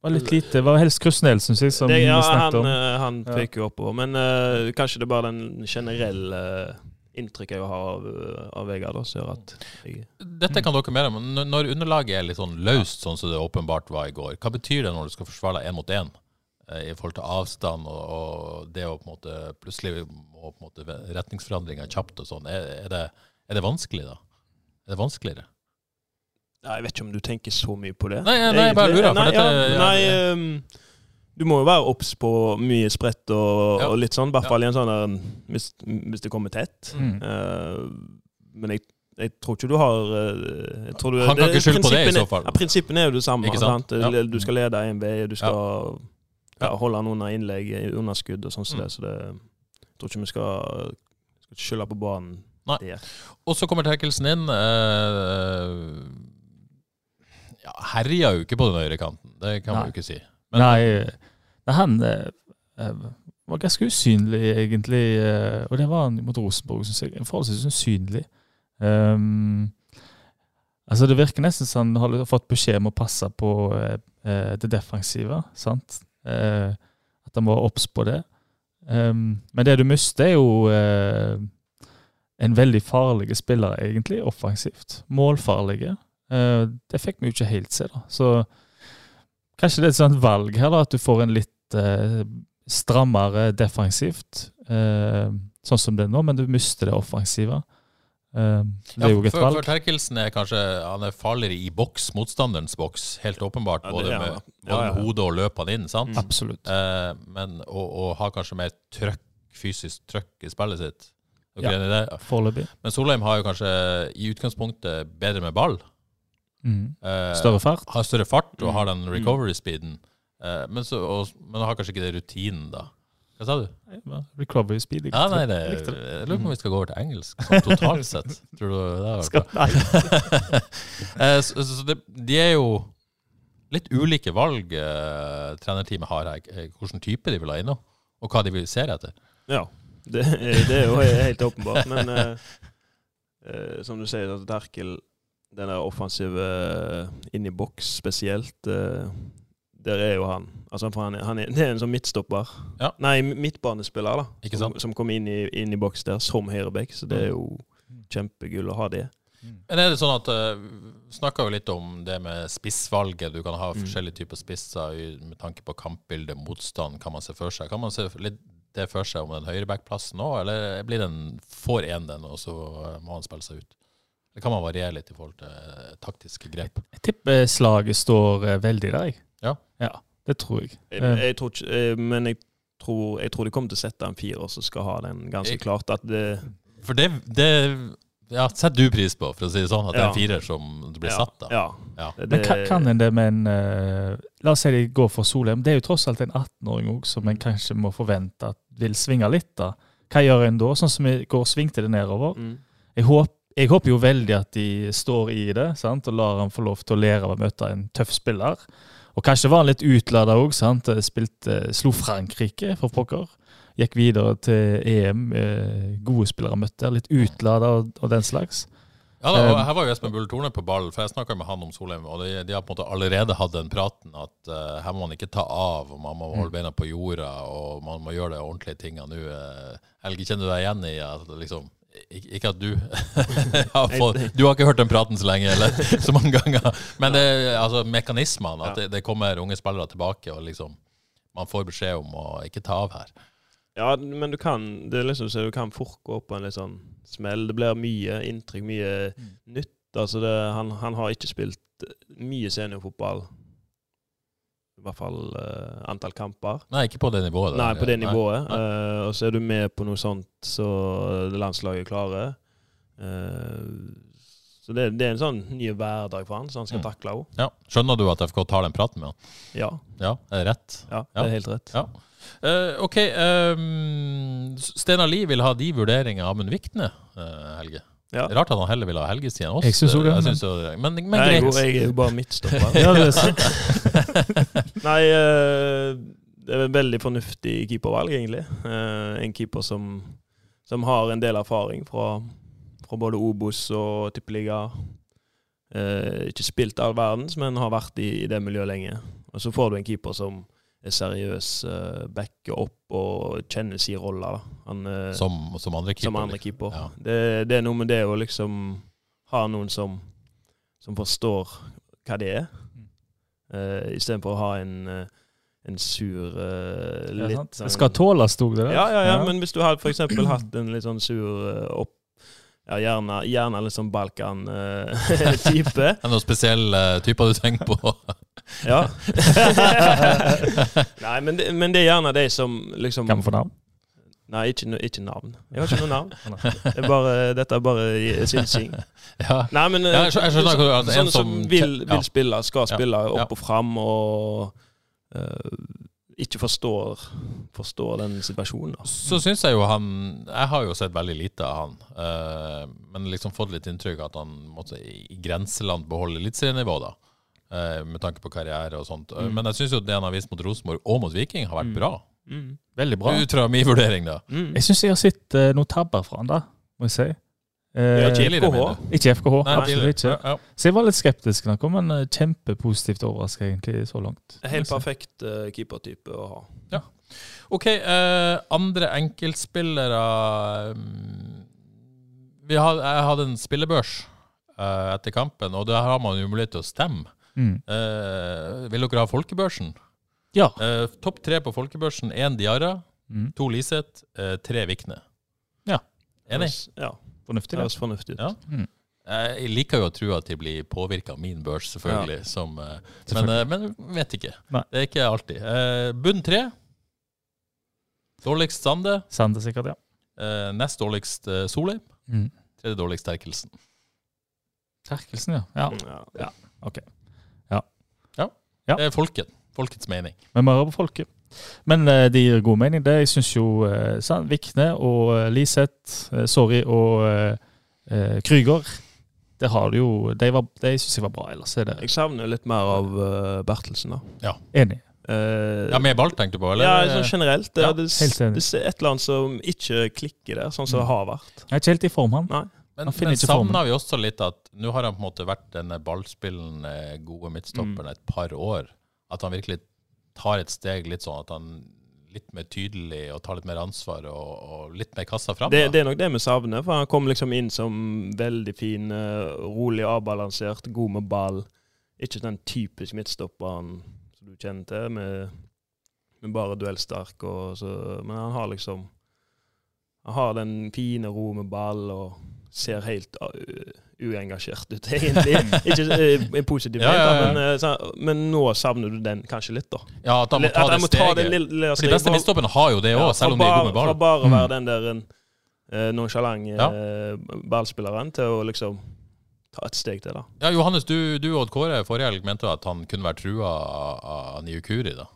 S2: Det var litt lite. Det var helst Krusnell, syns jeg, som
S3: Det, ja,
S2: snakket
S3: han,
S2: om.
S3: eh, han peker jo oppover. Men uh, kanskje det er bare den generelle inntrykket jeg har av, av Vegard.
S1: Dette kan dere mer om. men Når underlaget er litt sånn løst, sånn som det åpenbart var i går, hva betyr det når du skal forsvare deg én mot én? Eh, I forhold til avstand og, og det å på en måte plutselig må på en måte retningsforandringer kjapt og sånn. Er, er, det, er det vanskelig, da? Er det vanskeligere?
S3: Nei, jeg vet ikke om du tenker så mye på det.
S1: Nei, ja, nei, jeg bare lurer,
S3: Nei,
S1: dette-
S3: ja,
S1: ja,
S3: nei
S1: det-
S3: Um, du må jo være obs på mye spredt og,
S1: Ja.
S3: og litt sånn, i hvert
S1: Ja.
S3: fall i en sånn der hvis, hvis det kommer tett.
S2: Mm.
S3: Uh, men jeg, jeg tror ikke du har eh, jeg tror du,
S1: Han kan ikke skylde på det i så fall.
S3: Ja, prinsippene er jo det samme.
S1: Ikke sant?
S3: sant?
S1: Ja.
S3: Du skal lede en vei, du skal
S1: Ja.
S3: Ja, holde han under innlegg, under skudd og sånn som
S1: Mm.
S3: det. Så det, jeg tror ikke vi skal, skal skylde på banen
S1: Nei.
S3: der.
S1: Og så kommer Terkelsen inn. Eh, ja, herja jo ikke på den høyrekanten, det kan man jo ikke si. Men,
S2: Nei, det han eh, var ganske usynlig, egentlig. eh, og det var han mot Rosenborg, syns jeg. Forholdsvis usynlig. Um, altså Det virker nesten som han har fått beskjed om å passe på eh, det defensive. sant? Eh, at han var obs på det. Um, men det du mister, er jo eh, en veldig farlig spiller, egentlig, offensivt. Målfarlige. Eh, det fikk vi jo ikke helt se, da. Så Kanskje det er et sånt valg her, da, at du får en litt eh, strammere defensivt, eh, sånn som det er nå, men du mister det offensive. Det jo et
S1: for, for Terkelsen er kanskje han er farligere i boks, motstanderens boks, helt åpenbart.
S3: Ja, det
S1: både med,
S3: han, ja.
S1: både
S3: Ja, ja.
S1: med hodet og løpene inn, sant?
S3: Mm.
S2: Absolutt.
S1: Eh, men og, og har kanskje mer trøkk, fysisk trøkk i spillet sitt.
S2: Ja. Foreløpig.
S1: Men Solheim har jo kanskje i utgangspunktet bedre med ball.
S2: Mm.
S1: Uh,
S2: Større fart.
S1: Har større fart og
S3: Mm.
S1: har den recovery-speeden. Eh, men, så, og, men har kanskje ikke det rutinen, da. Hva sa du?
S2: Recovery speed.
S1: Ja, nei,
S2: det. Jeg
S1: lurer på om vi skal gå over til engelsk, sånn totalt sett. Tror du det har vært
S2: Skal, nei.
S1: Eh, så, så det, de er jo litt ulike valg eh, trenerteamet har her. eh, Hvilken type de vil ha inn, og hva de vil se etter.
S3: Ja, det, er- det er jo helt åpenbart. Men eh, eh, som du sier, at Derkel, den der offensive eh, inn i boks spesielt, eh, der er jo han. Altså, for han, er, han er, det er en sånn midtstopper.
S1: Ja.
S3: Nei, midtbanespiller, da.
S1: Ikke
S3: som,
S1: sant?
S3: som kom inn i, inn i boks der som høyreback. Så det er jo
S2: Mm.
S3: kjempegull å ha det.
S1: Men er det sånn at uh, Snakka jo litt om det med spissvalget. Du kan ha
S3: Mm.
S1: forskjellige typer spisser i- med tanke på kampbilde, motstand, kan man se for seg. Kan man se litt det for seg om den høyrebackplassen òg, eller blir den får én den, og så eh, må han spille seg ut? Det kan man variere litt i forhold til eh, taktiske grep.
S2: Jeg tipper slaget står eh, veldig der, jeg.
S1: Ja.
S2: ja. Det tror jeg.
S3: Jeg,
S2: Eh,
S3: jeg tror ikke, eh, men jeg tror, jeg tror de kommer til å sette en firer som skal ha den ganske
S1: Jeg-
S3: klart. At det,
S1: For det, det ja, setter du pris på, for å si det sånn. At det er en
S3: Ja.
S1: firer som blir
S3: ja,
S1: satt, da.
S3: Ja.
S1: Ja.
S3: Det,
S2: Men kan, kan en det med en uh, La oss si de går for Solheim. Det er jo tross alt en 18-åring òg som en kanskje må forvente at vil svinge litt. da. Hva gjør en da? Sånn som vi går svingte det nedover.
S3: mm.
S2: Jeg, håp, jeg håper jo veldig at de står i det sant? og lar han få lov til å lære av å møte en tøff spiller. Og kanskje var han litt utlada òg. Spilte, slo Frankrike, for pokker. Gikk videre til EM. Eh, gode spillere møtte. Litt utlada og, og den slags.
S1: Ja, da, Her var jo Espen Bull Torne på ball, for jeg snakka med han om Solheim. Og de, de har på en måte allerede hatt den praten at uh, her må man ikke ta av, og man må holde beina på jorda, og man må gjøre de ordentlige tinga nå. Uh, Helge, kjenner du deg igjen i at liksom ik- ikke at du har fått, Du har ikke hørt den praten så lenge, eller så mange ganger. Men det, altså, mekanismene, at det, det kommer unge spillere tilbake, og liksom man får beskjed om å ikke ta av her.
S3: Ja, men du kan det liksom så du kan fort gå på en litt sånn smell. Det blir mye inntrykk, mye nytt. Altså det, han, han har ikke spilt mye seniorfotball. I hvert fall uh, antall kamper.
S1: Nei, ikke på det nivået. Da.
S3: Nei, på det nivået.
S1: Nei.
S3: Uh, og så er du med på noe sånt så landslaget klarer. Uh, så det, det er en sånn ny hverdag for han, så han skal
S1: Mm.
S3: takle òg.
S1: Ja. Skjønner du at FK tar den praten med han?
S3: Ja,
S1: Ja, er det rett?
S3: ja, det er helt rett.
S1: Ja. Uh, OK. Um, Steinar Lie vil ha de vurderinger av Amund Vikne, eh, Helge.
S3: Ja.
S1: Rart at han heller vil ha Helge siden oss.
S2: Jeg synes også det, men-.
S1: Men, men
S3: Nei, jeg,
S1: greit.
S3: jeg er jo bare midtstopper.
S2: Ja, det er sant.
S3: Nei, eh, det er et veldig fornuftig keepervalg, egentlig. Eh, en keeper som, som har en del erfaring fra, fra både Obos og Tippeliga. Eh, ikke spilt all verdens, men har vært i, i det miljøet lenge. Og så får du en keeper som er seriøs, backer opp og kjenner sin rolle. Han,
S1: Som, som andre keeper.
S3: som andre
S1: liksom.
S3: keeper.
S1: Ja.
S3: Det, det er noe med det å liksom ha noen som, som forstår hva det er, uh, istedenfor å ha en, eh, en sur uh, litt sånn-
S2: Det skal tåles, sto det der.
S3: ja, ja, ja, men hvis du hadde eksempel hatt en litt sånn sur eh, opp ja, gjerne, gjerne litt sånn Balkan-type.
S1: Er noen spesielle typer du tenker på?
S3: ja. Nei, men det, men det er gjerne de som liksom
S2: Kan vi få navn?
S3: Nei, ikke, ikke navn. Jeg har ikke noe navn. Det er bare, dette er bare synsing.
S1: ja.
S3: Nei, men
S1: Ja, jeg jeg skjønner hva
S3: sånne som vil, vil spille, skal spille opp og fram, og uh, ikke forstår, forstår den situasjonen. Da.
S1: Så syns jeg jo han Jeg har jo sett veldig lite av han, uh, men liksom fått litt inntrykk av at han måtte i grenseland beholde nivå da. Uh, med tanke på karriere og sånt.
S3: Mm.
S1: Men jeg syns jo det han har vist mot Rosenborg og mot Viking, har vært
S2: Mm.
S1: bra.
S3: Mm.
S2: Veldig bra.
S1: Ut fra min vurdering, da.
S3: Mm.
S2: Jeg syns jeg har sett uh, noen tabber fra han da, må jeg si. Eh,
S3: Ja, FKH.
S2: ikke FKH,
S1: Nei,
S2: absolutt ikke.
S1: Ja, ja.
S2: Så jeg var litt skeptisk kom, men eh, kjempepositivt overraska egentlig så langt.
S3: Helt perfekt uh, keepertype å ha. Ja.
S1: OK, uh, andre enkeltspillere um, vi had, Jeg hadde en spillebørs uh, etter kampen, og der har man jo mulighet til å stemme.
S2: Mm.
S1: Eh, vil dere ha folkebørsen?
S2: Ja.
S1: Eh, Topp tre på folkebørsen. Én Diarra,
S2: Mm.
S1: to Liseth, eh, tre Vikne.
S2: Ja.
S1: Enig?
S3: Ja,
S2: Fornuftig,
S3: det høres fornuftig ut.
S1: Ja.
S2: Mm.
S1: Eh, Jeg liker jo å tro at de blir påvirka av min børs, selvfølgelig. Som, eh, men, eh, men vet ikke.
S2: Nei.
S1: Det er ikke alltid. Eh, bunn tre. Dårligst Sande.
S2: Sande sikkert, ja.
S1: Eh, nest dårligst eh, Solheim.
S2: Mm.
S1: Tredje dårligst Terkelsen.
S2: Terkelsen, ja. ja.
S3: Mm, Ja. Ja.
S1: Det er folket. Folkets mening.
S2: Men må høre på folket. Men eh, de gir god mening, det. Jeg syns jo uh, Vikne og uh, Liseth, eh, sorry, og uh, uh, Krüger Det har du jo De, var- de syns jeg var bra. Ellers er det
S3: Jeg savner litt mer av uh, Bertelsen, da.
S2: enig.
S3: Uh,
S1: Ja, Med ball, tenkte du på? eller?
S3: ja, sånn generelt. Det,
S1: Ja,
S3: det,
S2: helt enig.
S3: det er et eller annet som ikke klikker der, sånn som det har vært.
S2: Jeg er ikke helt i form, han.
S3: Nei.
S1: Men, men
S2: ikke formen.
S1: vi også litt at nå har han på en måte vært denne ballspillende gode midtstopperen
S3: Mm.
S1: et par år. At han virkelig tar et steg litt sånn at han litt mer tydelig og tar litt mer ansvar og, og litt mer kassa fram.
S3: Det, det er nok det vi savner, for han kom liksom inn som veldig fin, eh, rolig avbalansert, god med ball. Ikke den typisk midtstopperen som du kjenner til, med, med bare duellsterk. Og så, men han har liksom Han har den fine ro med ball og ser helt uh, uengasjert ut, egentlig. Ikke positivt, i positiv
S1: Ja, ja, ja.
S3: men, eh, så, men nå savner du den kanskje litt, da.
S1: Ja, at han må
S3: At
S1: ta
S3: jeg
S1: det
S3: må ta det
S1: steget.
S3: lille- lille
S1: For de beste midtstopperne har jo det òg,
S3: Ja,
S1: selv om de er gode med
S3: ball. Fra bare å
S2: Mm.
S3: være den der uh, nonsjalante
S1: Ja.
S3: eh, ballspilleren til å liksom ta et steg til, da.
S1: Ja, Johannes, du, du og Odd Kåre forrige helg mente at han kunne vært trua av, av Niukuri, da.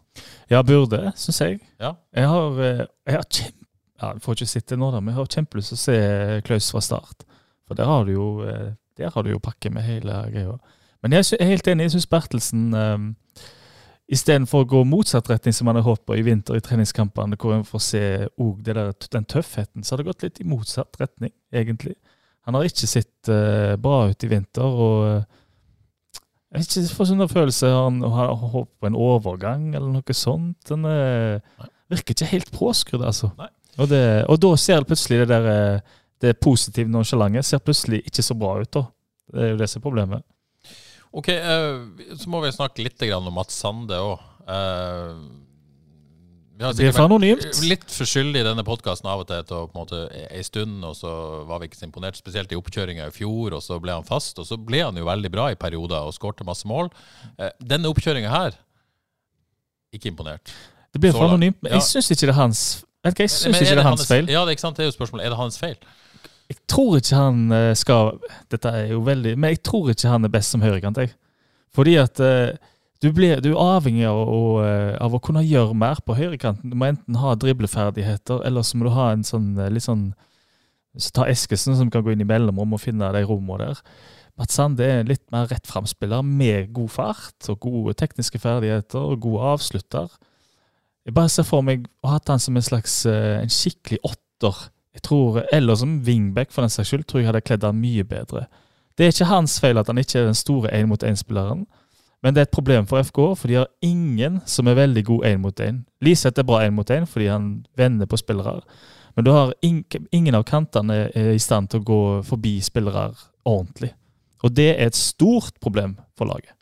S2: Ja, burde, syns jeg.
S1: Ja.
S2: Jeg har, eh, jeg har kjempe... Ja, jeg får ikke sitte nå, da, men jeg har kjempelyst til å se Klaus fra start. For der har du jo, eh, der har du jo pakke med hele greia. Men jeg er helt enig. Jeg syns Bertelsen um, Istedenfor å gå motsatt retning, som han har håpet på i vinter i treningskampene, hvor en får se og det der, den tøffheten, så har det gått litt i motsatt retning, egentlig. Han har ikke sett uh, bra ut i vinter, og eh, jeg har ikke fått sånn følelse han har håpet på en overgang eller noe sånt. Den uh, virker ikke helt påskrudd, altså. Og, det, og da ser det plutselig det der eh, det positive nonchalante ser plutselig ikke så bra ut, da. Det er jo det som er problemet.
S1: Ok, eh, så må vi snakke litt om Mats Sande òg. vi har sikkert vært litt for skyldige i denne podkasten av og til å på en måte ei stund, og så var vi ikke så imponert, spesielt i oppkjøringa i fjor, og så ble han fast. Og så ble han jo veldig bra i perioder og skårte masse mål. Eh, denne oppkjøringa her, ikke imponert.
S2: Det blir for anonymt. Men jeg syns ikke det er hans Vet du hva, jeg ikke det er hans feil.
S1: Ja, det er ikke sant, det er jo spørsmålet. Er det hans feil?
S2: Jeg tror ikke han eh, skal Dette er jo veldig Men jeg tror ikke han er best som høyrekant, jeg. Fordi at eh, du, blir, du er avhengig av å, eh, av å kunne gjøre mer på høyrekanten. Du må enten ha dribleferdigheter, eller så må du ha en sånn litt sånn så Ta Eskesen, som kan gå inn i mellomrom og finne de rommene der. Mats Sande er en litt mer rett fram-spiller med god fart og gode tekniske ferdigheter og god avslutter. Jeg bare ser for meg å ha hatt han som en slags en skikkelig åtter. Jeg tror, Eller som wingback, for den saks skyld, tror jeg hadde kledd han mye bedre. Det er ikke hans feil at han ikke er den store én-mot-én-spilleren, men det er et problem for FK, for de har ingen som er veldig god én-mot-én. Liseth er bra én-mot-én fordi han vender på spillere, men du har ing ingen av kantene er i stand til å gå forbi spillere ordentlig. Og det er et stort problem for laget.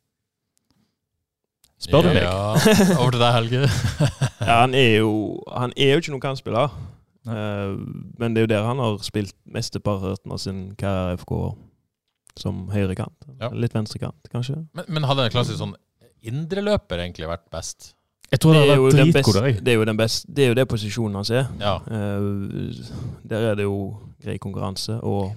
S2: Spør du meg.
S1: Ja, over til deg, Helge.
S3: Ja, han er jo, han er jo ikke noen kantspiller. Eh, men det er jo der han har spilt mesteparten av sin karriere i FK. Som høyrekant.
S1: Ja.
S3: Litt venstrekant, kanskje.
S1: Men, men hadde en klassisk sånn indreløper egentlig vært best?
S2: Jeg tror det
S3: er
S2: har
S3: jo
S2: vært
S3: den best- Det er jo den best, det er jo det posisjonen hans er.
S1: Ja.
S3: Uh, der er det jo grei konkurranse, og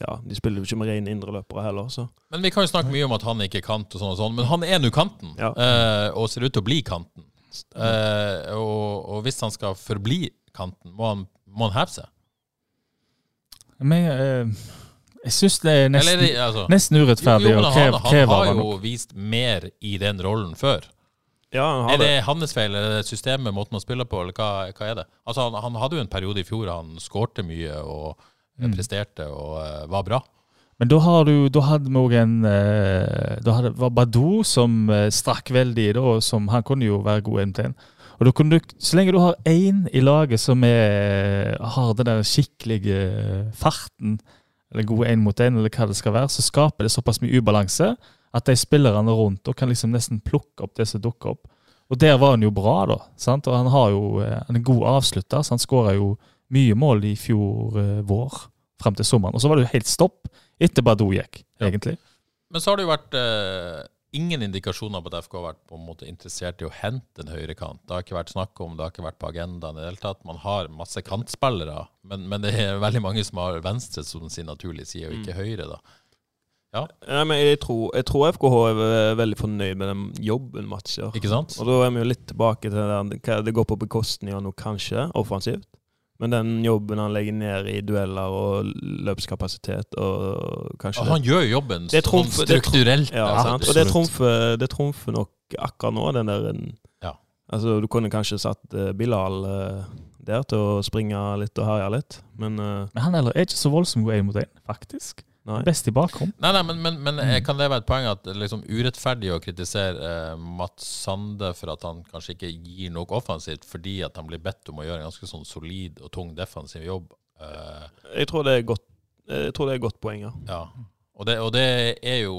S3: ja, de spiller jo ikke med rene indreløpere heller, så
S1: Men vi kan jo snakke mye om at han ikke er kant, og sånn og sånn, men han er nå kanten.
S3: Ja.
S1: uh, og ser ut til å bli kanten. Uh, og, og hvis han skal forbli kanten, må han, må han heve seg?
S2: Men eh, jeg syns det er nesten,
S1: Eller, er det- altså,
S2: nesten urettferdig
S1: jo, jo,
S2: å kreve,
S1: han, han har jo vist mer i den rollen før.
S3: Ja, han
S1: Er det
S3: det.
S1: hans feil, eller er systemet, måten å spille på, eller hva, hva er det? Altså, han, han hadde jo en periode i fjor han skårte mye og
S2: Mm.
S1: presterte og uh, var bra.
S2: Men da, har du, da hadde vi òg en eh, Da hadde, var Badou som eh, strakk veldig da, som han kunne jo være god en Og du, Så lenge du har én i laget som er, har den der skikkelige farten, eller gode én mot én, eller hva det skal være, så skaper det såpass mye ubalanse at de spillerne rundt og kan liksom nesten plukke opp det som dukker opp. Og der var han jo bra, da. sant? Og han har jo eh, han er en god avslutter, så han skåra jo mye mål i fjor eh, vår, fram til sommeren. Og så var det jo helt stopp etter Badou gikk, egentlig.
S1: Men så har det jo vært eh, ingen indikasjoner på at FK har vært på en måte interessert i å hente en høyrekant. Det har ikke vært snakk om, det har ikke vært på agendaen i det hele tatt. Man har masse kantspillere, men, men det er veldig mange som har venstre som sin naturlige side, og ikke høyre. da.
S3: Ja, men jeg tror, jeg tror FKH er veldig fornøyd med den jobben Mats gjør.
S1: Ikke sant?
S3: Og da er vi jo litt tilbake til det det går på bekostning av noe kanskje, offensivt. Men den jobben han legger ned i dueller og løpskapasitet og kanskje
S1: Og han gjør jo jobben
S3: Det trumf,
S1: sånn
S3: strukturelt. det
S1: strukturelt.
S3: Ja,
S1: altså,
S3: sant? Og det trumfer, det trumfer nok akkurat nå, den der
S1: Ja.
S3: Altså, du kunne kanskje satt uh, Bilal uh, der til å springe litt og herje litt, men uh,
S2: Men han er ikke så voldsomt god én mot én, faktisk.
S3: Nei.
S2: Best i bakhånd.
S1: Nei, nei, men, men, men eh, kan det være et poeng at det er liksom urettferdig å kritisere eh, Mats Sande for at han kanskje ikke gir nok offensivt, fordi at han blir bedt om å gjøre en ganske sånn solid og tung defensiv jobb? Eh,
S3: Jeg tror det er godt jeg tror det er godt poeng, ja.
S1: ja. Og det, og det er jo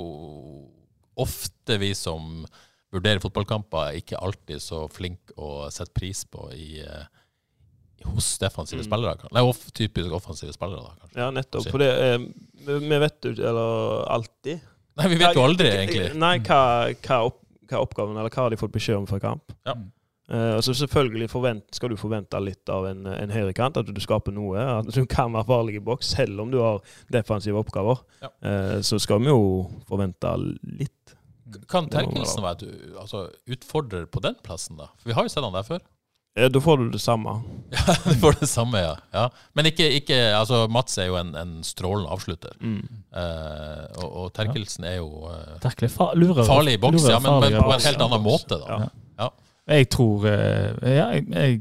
S1: ofte vi som vurderer fotballkamper, ikke alltid så flinke å sette pris på i, eh, hos defensive
S3: Mm.
S1: spillere. Nei, off, typisk offensive spillere, da, kanskje.
S3: Ja, nettopp. For det eh, vi vet jo Eller alltid.
S1: Nei, vi vet jo aldri, egentlig.
S3: Nei, hva, hva, opp, hva oppgaven, eller hva har de fått beskjed om fra kamp?
S1: Ja.
S3: Eh, så selvfølgelig forvent, skal du forvente litt av en, en høyrekant, at du skaper noe. At du kan være farlig i boks, selv om du har defensive oppgaver.
S1: Ja.
S3: Eh, så skal vi jo forvente litt.
S1: Kan
S3: tenkelsen
S1: Terkelsen være et altså, utfordrer på den plassen, da? For vi har jo sett han der før.
S3: Eh, da får du det samme.
S1: Ja, du får det samme, ja. ja. Men ikke, ikke altså Mats er jo en, en strålende avslutter.
S3: Mm.
S1: Eh, og, og Terkelsen er jo eh,
S2: fa lurer,
S1: farlig i boks, ja, men, men på en helt annen måte, da.
S3: Ja.
S2: Jeg tror eh, Ja, jeg, jeg,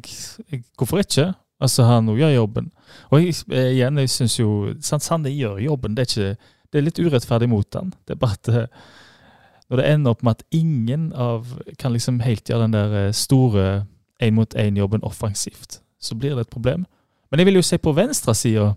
S2: jeg, hvorfor ikke? Altså, han nå gjør jobben. Og jeg, eh, igjen, jeg syns jo sant, Sande gjør jobben. Det er, ikke, det er litt urettferdig mot han. Det er bare at eh, når det ender opp med at ingen av kan liksom helt gjøre den der store én-mot-én-jobben offensivt, så blir det et problem. Men jeg vil jo se på venstresida.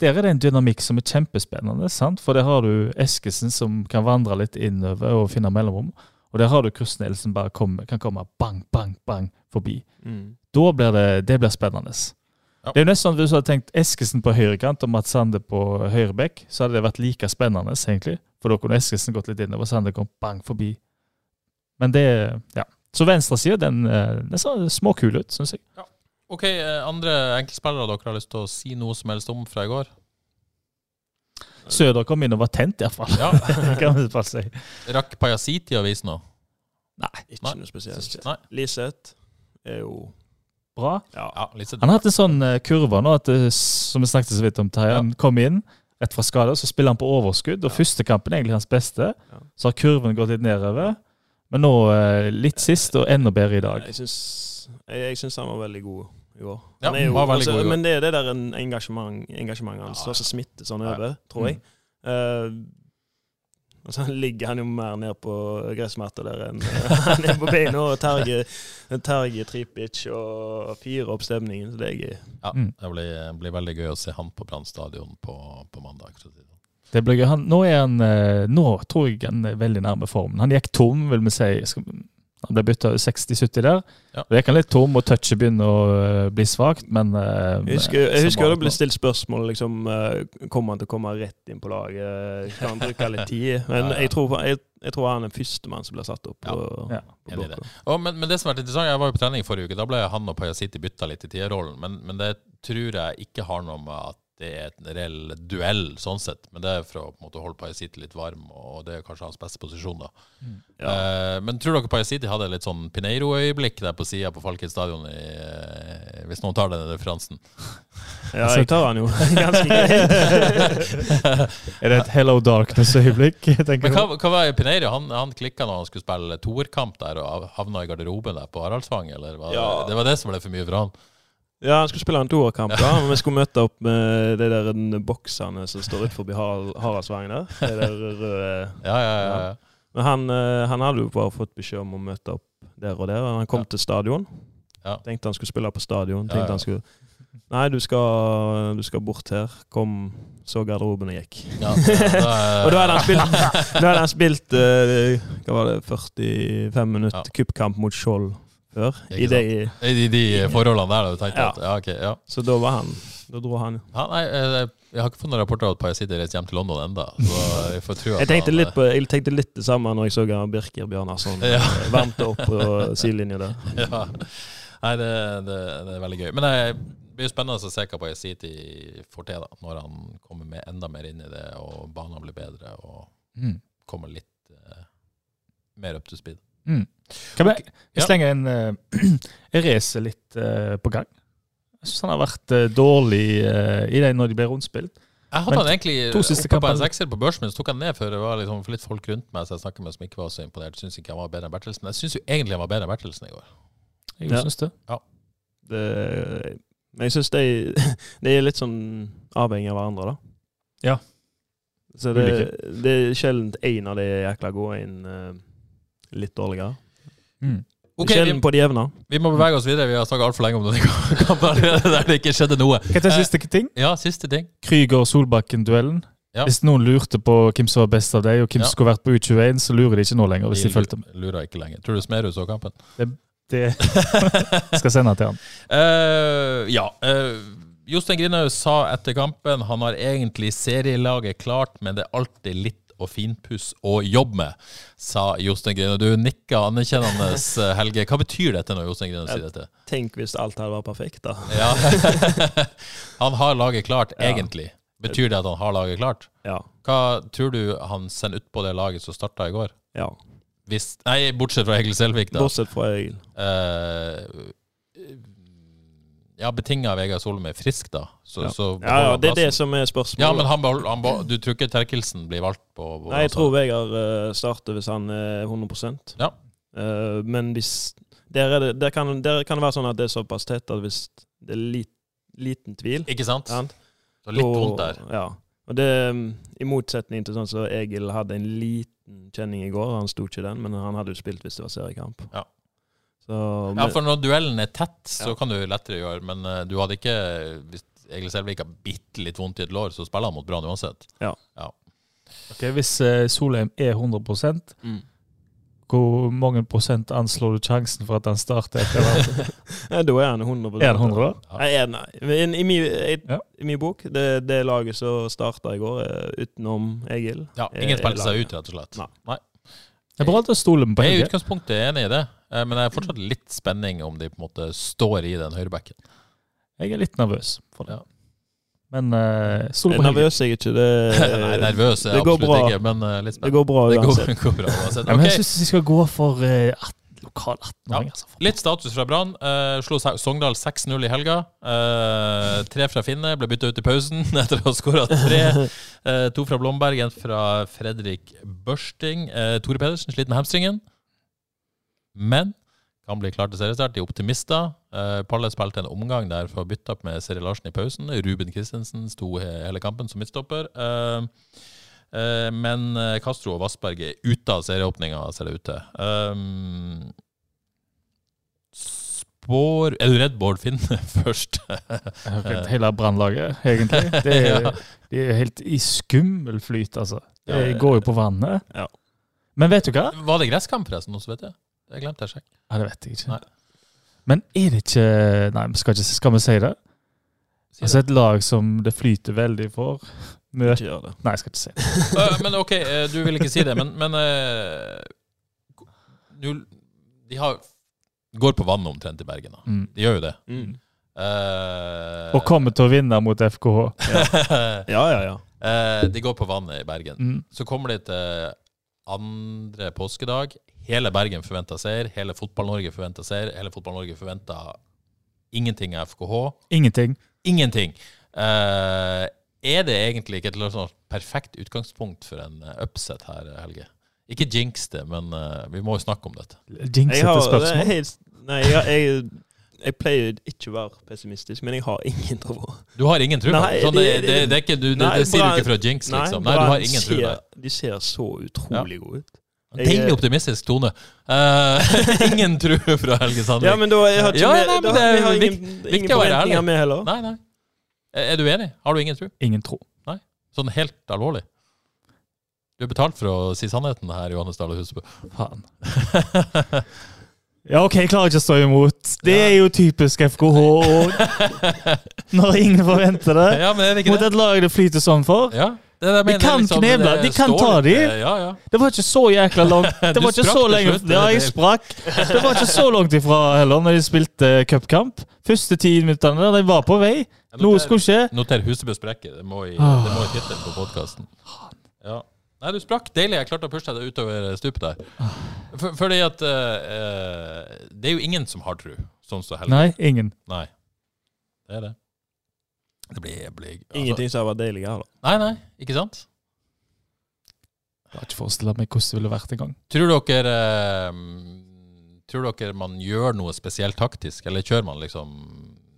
S2: Der er det en dynamikk som er kjempespennende. sant? For der har du Eskesen som kan vandre litt innover og finne mellomrom. Og der har du Krusnell som bare kommer, kan komme bang, bang, bang forbi.
S3: Mm.
S2: Da blir det, det blir spennende.
S1: Ja.
S2: Det er jo nesten sånn at Hvis du hadde tenkt Eskesen på høyrekant og Mats Sande på høyrebekk, så hadde det vært like spennende, egentlig. For da kunne Eskesen gått litt innover, Sande kom bang forbi. Men det Ja. Så venstresida, den, eh, den ser småkul ut, syns jeg.
S1: OK, eh, andre enkeltspillere dere har lyst til å si noe som helst om fra i går?
S2: Søder kom inn og var tent, iallfall.
S1: Ja.
S2: kan si.
S1: Rakk Pajasiti å vise noe?
S3: Ikke
S1: Nei.
S3: noe spesielt.
S1: Nei.
S3: Liseth er jo
S2: Bra.
S3: Ja.
S1: Ja,
S2: Han har hatt en sånn eh, kurve nå, at som vi snakket så vidt om, Terje. Han kom inn rett fra skade, så spiller han på overskudd. Og
S3: Ja.
S2: første kampen er egentlig hans beste.
S3: Ja.
S2: Så har kurven gått litt nedover. Men nå eh, litt sist, og enda bedre i dag.
S3: Jeg syns, jeg, jeg syns han var veldig god i år.
S1: Ja,
S3: Han er jo,
S1: var veldig
S3: altså,
S1: god i år.
S3: Men det er det der en engasjement, engasjementet hans
S1: Ja, ja.
S3: som smitter sånn
S1: Ja.
S3: over, tror jeg. Eh, og så ligger han jo mer ned på gressmatta der enn han er på beina og terger, terge Tripic og fyrer opp stemningen. Så det er gøy.
S1: Ja,
S2: Mm.
S1: det blir, blir veldig gøy å se han på Brann stadion på, på mandag. Det
S2: ble gøy. Han, nå, er han, eh, nå tror jeg han er veldig nærme formen. Han gikk tom, vil vi si. Skal, han ble bytta 60-70 der.
S1: Ja.
S2: Da gikk han litt tom, og touchet begynner å eh, bli svakt, men eh,
S3: Jeg husker, jeg husker det ble stilt spørsmål liksom, Kommer han til å komme rett inn på laget. Kan han bruke litt tid? Men
S1: Ja, ja.
S3: jeg tror, jeg, jeg tror han er førstemann som blir satt opp. På,
S2: Ja.
S3: på
S1: i det. Og, men, men det som vært interessant, jeg var jo på trening forrige uke. Da ble han og Pajasiti bytta litt i tierrollen. Men, men det tror jeg ikke har noe med at det er en reell duell, sånn sett. Men det er for å på en måte, holde Pajasiti litt varm, og det er kanskje hans beste posisjon. da.
S3: Ja.
S1: Eh, men tror dere Pajasiti hadde litt sånn Pineiro-øyeblikk der på sida på Falken stadion, i, eh, hvis noen tar den referansen?
S3: Ja, jeg tar han jo ganske greit.
S2: Er det et Hello Darkness-øyeblikk? tenker
S1: Men hva, hva var Pineiro? Han, han klikka når han skulle spille toerkamp der og havna i garderoben der på Haraldsvang, eller var
S3: Ja.
S1: det, det var det som ble for mye for han?
S3: Ja, han skulle spille en toerkamp, da, men vi skulle møte opp med de der boksene som står utenfor Haraldsvangen der. De der røde
S1: Ja, ja, ja. ja.
S3: Men han, eh, han hadde jo bare fått beskjed om å møte opp der og der. Han kom
S1: Ja.
S3: til stadion.
S1: Ja.
S3: Tenkte han skulle spille på stadion. Tenkte han skulle Nei, du skal, du skal bort her. Kom, så garderoben og gikk.
S1: ja da,
S3: Og da hadde han spilt, da hadde han spilt uh, hva var det, 45 minutter
S1: Ja.
S3: cupkamp mot Skjold før. I det,
S1: I de, de forholdene der, du tenkte
S3: Ja.
S1: at Ja, ok, ja.
S3: så da var han Da dro han.
S1: ja nei, jeg, jeg har ikke fått noen rapporter om at Parasitter reiser hjem til London ennå. Jeg får tro at
S3: Jeg tenkte
S1: han,
S3: litt, på, jeg tenkte litt det samme når jeg så Birker Bjørnarsson
S1: Ja.
S3: eh, varmte opp på sidelinja der.
S1: ja. Nei, det, det, det er veldig gøy. Men det blir spennende å se hva Pajasiti får til da, når han kommer med enda mer inn i det, og banene blir bedre og
S2: Mm.
S1: kommer litt uh, mer up to speed.
S2: Mm. Kan vi
S1: jeg
S2: slenge en uh, race litt uh, på gang? Jeg syns han har vært uh, dårlig uh, i det når de ble rundspilt.
S1: Jeg hadde han egentlig oppe på en sekser på børsen, men så tok han ned før det var liksom litt folk rundt meg så jeg snakket med som ikke var så imponert. Syns ikke han var bedre enn Bertelsen. Jeg syns jo egentlig han var bedre enn Bertelsen i går.
S2: Jeg
S3: Ja.
S2: syns det.
S3: Det, men jeg syns de, de er litt sånn avhengig av hverandre, da.
S2: Ja.
S3: Så det, det er sjelden én av de er jækla gode inn eh, litt dårligere.
S2: Mm.
S1: Okay, vi,
S3: sjelden på de jevne.
S1: vi må bevege oss videre. Vi har snakket altfor lenge om denne kampen der det ikke skjedde noe.
S2: Kan jeg ta siste ting?
S1: Ja, siste ting.
S2: Krüger-Solbakken-duellen.
S1: Ja.
S2: Hvis noen lurte på hvem som var best av deg, og hvem
S1: Ja.
S2: som skulle vært på U21, så lurer de ikke nå lenger. hvis de fulgte med.
S1: lurer ikke lenger. Tror du Smerud så kampen?
S2: Det skal sende til han.
S1: Uh, ja. Uh, Jostein Grinhaug sa etter kampen han har egentlig serielaget klart, men det er alltid litt å finpusse og jobbe med, sa Jostein Grine. Du nikka anerkjennende, eh, Helge. Hva betyr dette når Jostein Grine sier dette?
S3: Tenk hvis alt her var perfekt, da.
S1: Ja. han har laget klart, egentlig. Betyr det at han har laget klart?
S3: Ja.
S1: Hva tror du han sender ut på det laget som starta i går?
S3: ja.
S1: Hvis, nei, bortsett fra Egil Selvik, da.
S3: Bortsett fra Egil.
S1: Eh, ja, betinga Vegard Solum er frisk, da. Så,
S3: Ja.
S1: så
S3: Ja, ja, det er det som er spørsmålet.
S1: Ja, men han, behold- han, behold- du tror ikke Terkelsen blir valgt på, på
S3: Nei, jeg
S1: altså-
S3: tror Vegard eh, starter hvis han er 100
S1: Ja.
S3: Uh, Men hvis der, er det, der, kan, der kan det være sånn at det er såpass tett at hvis det er lit, liten tvil
S1: Ikke sant?
S3: sant?
S1: Så litt
S3: og,
S1: vondt der.
S3: Ja. Og det, mm, I motsetning til sånn som Egil hadde en liten kjenning i går. Han sto ikke den, men han hadde jo spilt hvis det var seriekamp.
S1: Ja.
S3: Så,
S1: Ja, for når duellen er tett, så
S3: Ja.
S1: kan du lettere gjøre, men uh, du hadde ikke Hvis Egil Selvik har bitte litt vondt i et lår, så spiller han mot Brann uansett.
S2: Ok, Hvis uh, Solheim er 100
S3: Mm.
S2: hvor mange prosent anslår du sjansen for at han starter etter hvert?
S3: Nei, da er han 100
S2: Er han 100 da?
S3: Nei, er- nei. I, I, min, i,
S2: Ja.
S3: i min bok, det, det laget som starta i går, eh, utenom Egil
S1: Ja, Ingen
S3: er
S1: spilte seg ut, rett og slett.
S3: Nei.
S1: Nei.
S2: Det er bra at du stoler på
S1: Jeg er i utgangspunktet enig i det, eh, men det er fortsatt litt spenning om de på en måte står i den høyrebacken.
S2: Jeg er litt nervøs for det.
S1: Ja.
S2: Men uh, stoler
S3: Jeg
S2: på Helge.
S3: nervøs er jeg ikke. Det,
S1: Nei, nervøs er jeg
S3: det går
S1: absolutt
S3: bra.
S1: ikke, men uh, litt
S3: det
S1: spennende.
S3: går bra
S1: Det går, går bra uansett.
S2: Ja, men jeg syns vi skal gå for uh, 18, lokal 18-åring. altså.
S1: Litt status fra Brann. Uh, slo Sogndal 6-0 i helga. Uh, tre fra Finne ble bytta ut i pausen etter å ha skåra tre. Uh, to fra Blomberg, en fra Fredrik Børsting. Tore Pedersen sliter med hamstringen, men kan bli klar til seriestart. De er optimister. Palle spilte en omgang der for å bytte opp med Seri Larsen i pausen. Ruben Christensen sto hele kampen som midtstopper. Eh, men eh, Castro og Vassberg er ute av serieåpninga, ser det ut til. Um, spår Er du redd Bård Finne først?
S2: Jeg hele brannlaget, egentlig. Det er. De er helt i skummel flyt, altså.
S1: De
S2: Det går jo på vannet.
S3: Ja.
S2: Men vet du hva?
S1: Var det gresskamp, forresten? Også, vet jeg. Det glemte jeg å sjekke.
S2: Ja, det vet jeg ikke.
S1: Nei.
S2: Men er det ikke Nei, skal, ikke, skal vi si det?
S1: Si
S2: Altså Et lag som det flyter veldig for møter
S3: Ikke gjør det.
S2: Nei, jeg skal ikke si det.
S1: uh, men ok, eh, du vil ikke si det, men, men uh, du, De har, går på vannet omtrent i Bergen. Da.
S2: Mm.
S1: De gjør jo det.
S3: Mm.
S1: Eh,
S2: Og kommer til å vinne mot FKH.
S3: Ja, ja, ja.
S1: eh, de går på vannet i Bergen.
S2: Mm.
S1: Så kommer de til andre påskedag. Hele Bergen forventer seier. Hele Fotball-Norge forventer seier. Hele Fotball-Norge forventer ingenting av FKH.
S2: Ingenting.
S1: Ingenting. Eh, er det egentlig ikke et eller annet perfekt utgangspunkt for en eh, upset her, Helge? Ikke jinx det, men uh, vi må jo snakke om dette.
S2: Jinx
S3: Jeg har,
S2: etter
S3: det er
S2: spørsmål.
S3: helt, nei, jeg, jeg, jeg pleier ikke å være pessimistisk, men jeg har ingen tro
S1: Du har ingen tro
S3: Nei,
S1: det? Sånn, det,
S3: det-
S1: det, det, er ikke, du, det,
S3: Nei,
S1: det sier du ikke for å jinx, liksom? Nei, du har ingen tro.
S3: De ser så utrolig gode ut. Jeg-
S1: Deilig optimistisk tone. Uh, ingen tro fra Helge Sandvik.
S3: Ja, men da jeg har ikke
S1: Ja,
S3: med,
S1: nei, men
S3: da,
S1: det er
S3: vi har ingen, ingen
S1: ærlig.
S3: forventninger med heller.
S1: Nei, nei. Er du enig? Har du ingen tro?
S2: Ingen tro. Nei?
S1: Sånn helt alvorlig? Du er betalt for å si sannheten her, Johannes Dale Husebø.
S2: Faen. Ja, OK, jeg klarer ikke å stå imot. Det er jo typisk FKH. Og når ingen forventer det.
S1: Ja, men det ikke
S2: Mot et lag det flyter sånn for.
S1: Ja, det er det
S2: De kan
S1: liksom,
S2: kneble,
S1: det
S2: de kan ta de.
S1: eh, Ja, ja.
S2: Det var ikke så jækla langt. Det var ikke så lenge
S1: slutt,
S2: Ja, jeg sprakk. Det var ikke så langt ifra heller, når de spilte cupkamp. Første ti minuttene de var på vei. Noe skulle skje.
S1: Noter Husebø sprekker. Det må i,
S2: Ah.
S1: det må i tittelen på podkasten. Ja. Nei, du sprakk. Deilig. Jeg klarte å pushe deg utover stupet der. For, fordi at eh, eh, Det er jo ingen som har tru, sånn som Helge.
S2: Nei, ingen.
S1: Nei. Det er det. Det blir, blir altså,
S3: Ingenting som har vært deilig da.
S1: Nei, nei. Ikke sant?
S2: Jeg har ikke forestilla meg hvordan det ville vært engang.
S1: Tror dere eh, Tror dere man gjør noe spesielt taktisk, eller kjører man liksom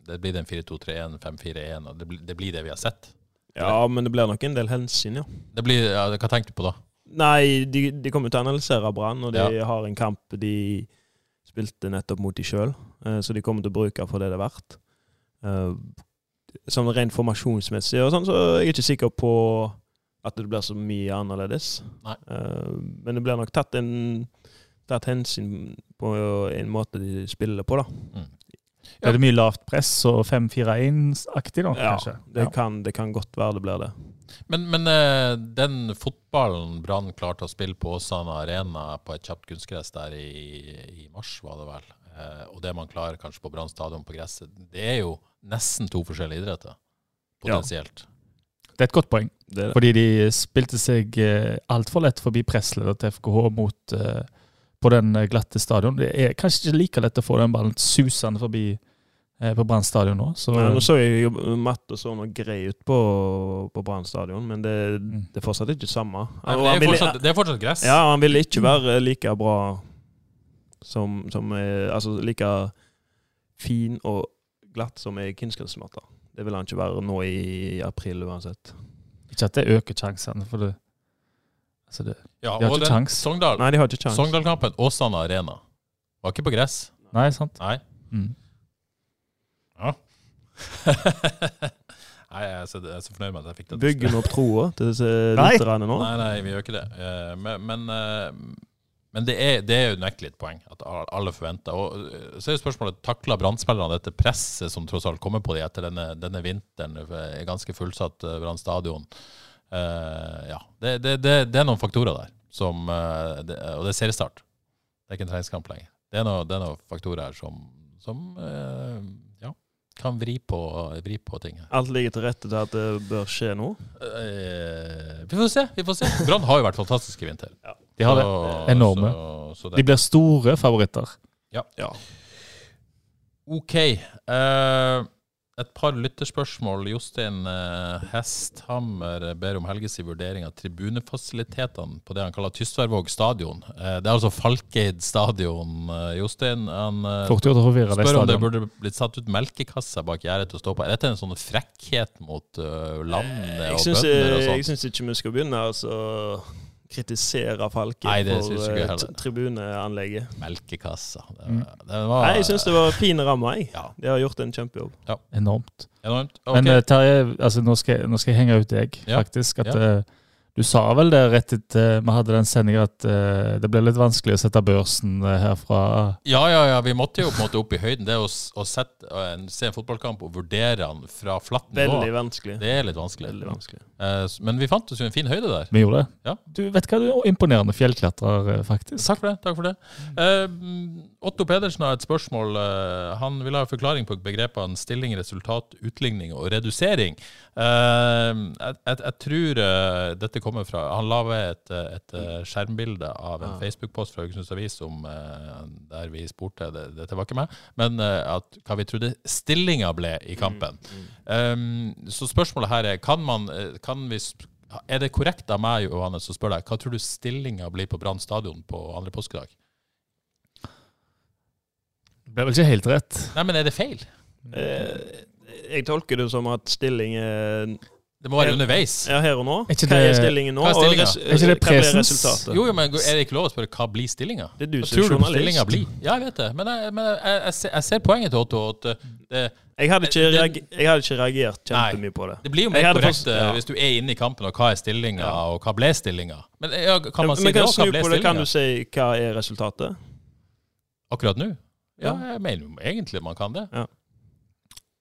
S1: Det blir den 4-2-3-1, 5-4-1, og det blir, det blir det vi har sett?
S3: Ja, men det blir nok en del hensyn, ja.
S1: Det blir, ja, Hva tenker du på da?
S3: Nei, de, de kommer til å analysere Brann, og de
S1: Ja.
S3: har en kamp de spilte nettopp mot de sjøl, så de kommer til å bruke for det det er verdt. Sånn rent formasjonsmessig og sånn, så er jeg ikke sikker på at det blir så mye annerledes.
S1: Nei.
S3: Eh, Men det blir nok tatt en tatt hensyn på en måte de spiller på, da.
S1: Mm.
S2: Er det mye lavt press og 5-4-1-aktig, da?
S3: Ja,
S2: kanskje?
S3: det,
S2: Ja.
S3: Kan, det kan godt være det blir det.
S1: Men, men uh, den fotballen Brann klarte å spille på Åsane Arena på et kjapt kunstgress der i, i mars, var det vel, og det man klarer kanskje på Brann stadion på gresset, det er jo nesten to forskjellige idretter, potensielt.
S2: Det er et godt poeng.
S3: det, er det.
S2: Fordi de spilte seg eh, altfor lett forbi pressleder til FKH mot, eh, på den eh, glatte stadion. Det er kanskje ikke like lett å få den ballen susende forbi eh, på Brann stadion nå. Så,
S3: Ja, nå så jeg jo Matte så noe grei ut på, på Brann stadion, men det,
S2: Mm.
S3: det er fortsatt ikke samme.
S1: Nei,
S3: Og
S1: det, er fortsatt, det er fortsatt gress.
S3: Ja, han ville ikke være like bra som, som er Altså like fin og glatt som ei kunstgressmatte. Det vil han ikke være nå i april uansett.
S2: ikke at det øker sjansene, for det Altså det
S1: Ja,
S2: De har
S1: og
S2: ikke
S1: den
S2: sjans.
S1: Sogndal,
S3: Nei, de har ikke kjangs.
S1: Sogndal-kampen, Åsane Arena, var ikke på gress.
S2: Nei, sant?
S1: Nei.
S2: Mm.
S1: Nei, jeg er, så, jeg er så fornøyd med at jeg fikk det.
S3: Bygger vi opp troa til disse lytterne nå?
S1: Nei, nei, vi gjør ikke det. Eh, Men, men, eh, men det, er, det er unektelig et poeng at alle forventer. Og eh, så er jo spørsmålet takler Brann-spillerne dette presset som tross alt kommer på dem etter denne, denne vinteren? er Ganske fullsatt eh, Brann stadion. Uh, ja, det, det, det, det er noen faktorer der. Som, uh, det, og det er seriestart. Det er ikke en treningskamp lenger. Det er, noe, er noen faktorer her som, som uh, ja, kan vri på, vri på ting.
S3: Alt ligger til rette til at det bør skje nå.
S1: Eh, vi får se. vi får se. Brann har jo vært fantastiske i vinter.
S2: De har det. Enorme.
S1: Så, så det,
S2: De blir store favoritter. Ja.
S1: OK. Uh, et par lytterspørsmål. Jostein eh, Hesthammer ber om Helges vurdering av tribunefasilitetene på det han kaller Tysværvåg stadion. Eh, det er altså Falkeid stadion. Jostein han spør om det burde blitt satt ut melkekasser bak gjerdet til å stå på. Er dette en sånn frekkhet mot landet og bønder og
S3: jeg
S1: sånt?
S3: syns ikke vi skal begynne altså, kritisere Falke
S1: Nei,
S3: for eh, tribuneanlegget.
S1: Melkekassa. Det,
S2: Mm.
S1: det var
S3: Nei, jeg syns det var fin ramme. Jeg.
S1: Ja.
S3: De har gjort en kjempejobb.
S2: Enormt.
S1: enormt. Okay.
S2: Men eh, Terje, altså, nå, skal, jeg- nå skal jeg henge ut deg,
S1: Ja.
S2: faktisk. At,
S1: Ja.
S2: Eh, du sa vel det rett etter vi hadde den sendinga, at eh, det ble litt vanskelig å sette børsen eh, herfra.
S1: Ja, ja, ja. Vi måtte jo på en måte opp i høyden. Det å, å sette, eh, en, se en fotballkamp og vurdere den fra flatt nivå,
S3: Veldig vanskelig.
S1: det er litt vanskelig.
S3: Veldig vanskelig.
S1: Eh, men vi fant oss jo en fin høyde der.
S2: Vi gjorde det.
S1: Ja.
S2: Du vet hva, du er imponerende fjellklatrer, eh, faktisk.
S1: Takk for det. takk for det. Otto Pedersen har et spørsmål. Eh, han vil ha en forklaring på begrepene stilling, resultat, utligning og redusering. Eh, jeg, jeg, jeg tror eh, dette kommer fra Han la ved et, et skjermbilde av en. Facebook-post fra Haugesunds Avis om, der vi spurte det, Dette var ikke meg, men at hva vi trodde stillinga ble i kampen. Um, så spørsmålet her er kan man, kan vi, Er det korrekt av meg Johannes, å spørre deg, hva tror du stillinga blir på Brann stadion på andre påskedag?
S2: Det ble vel ikke helt rett.
S1: Nei, men er det feil?
S3: Eh, jeg tolker det som at stilling er
S1: Det må være underveis.
S3: ja, her og nå.
S2: Er ikke
S3: Hva er stillingen nå?
S1: Hva er
S3: og
S1: stillinga?
S3: res-
S2: Er ikke det presens?
S3: resultatet?
S1: Jo, jo, men er det ikke lov å spørre hva blir stillinga?
S3: Det er du som er
S1: tror du stillinga
S3: journalist.
S1: blir? Ja, jeg vet det. Men jeg, men jeg, jeg, ser, jeg ser poenget til Otto. At uh, det,
S3: Jeg hadde ikke, reager, jeg hadde ikke reagert kjempemye på det.
S1: det blir jo mer korrekt eh,
S3: ja.
S1: hvis du er inne i kampen, og hva er stillinga,
S3: Ja.
S1: og hva ble stillinga? Men ja, kan man si
S3: Men
S1: det
S3: kan
S1: Hva ble
S3: det, kan
S1: stillinga?
S3: du si hva er resultatet?
S1: Akkurat nå? Ja, jeg mener jo egentlig man kan det.
S3: Ja.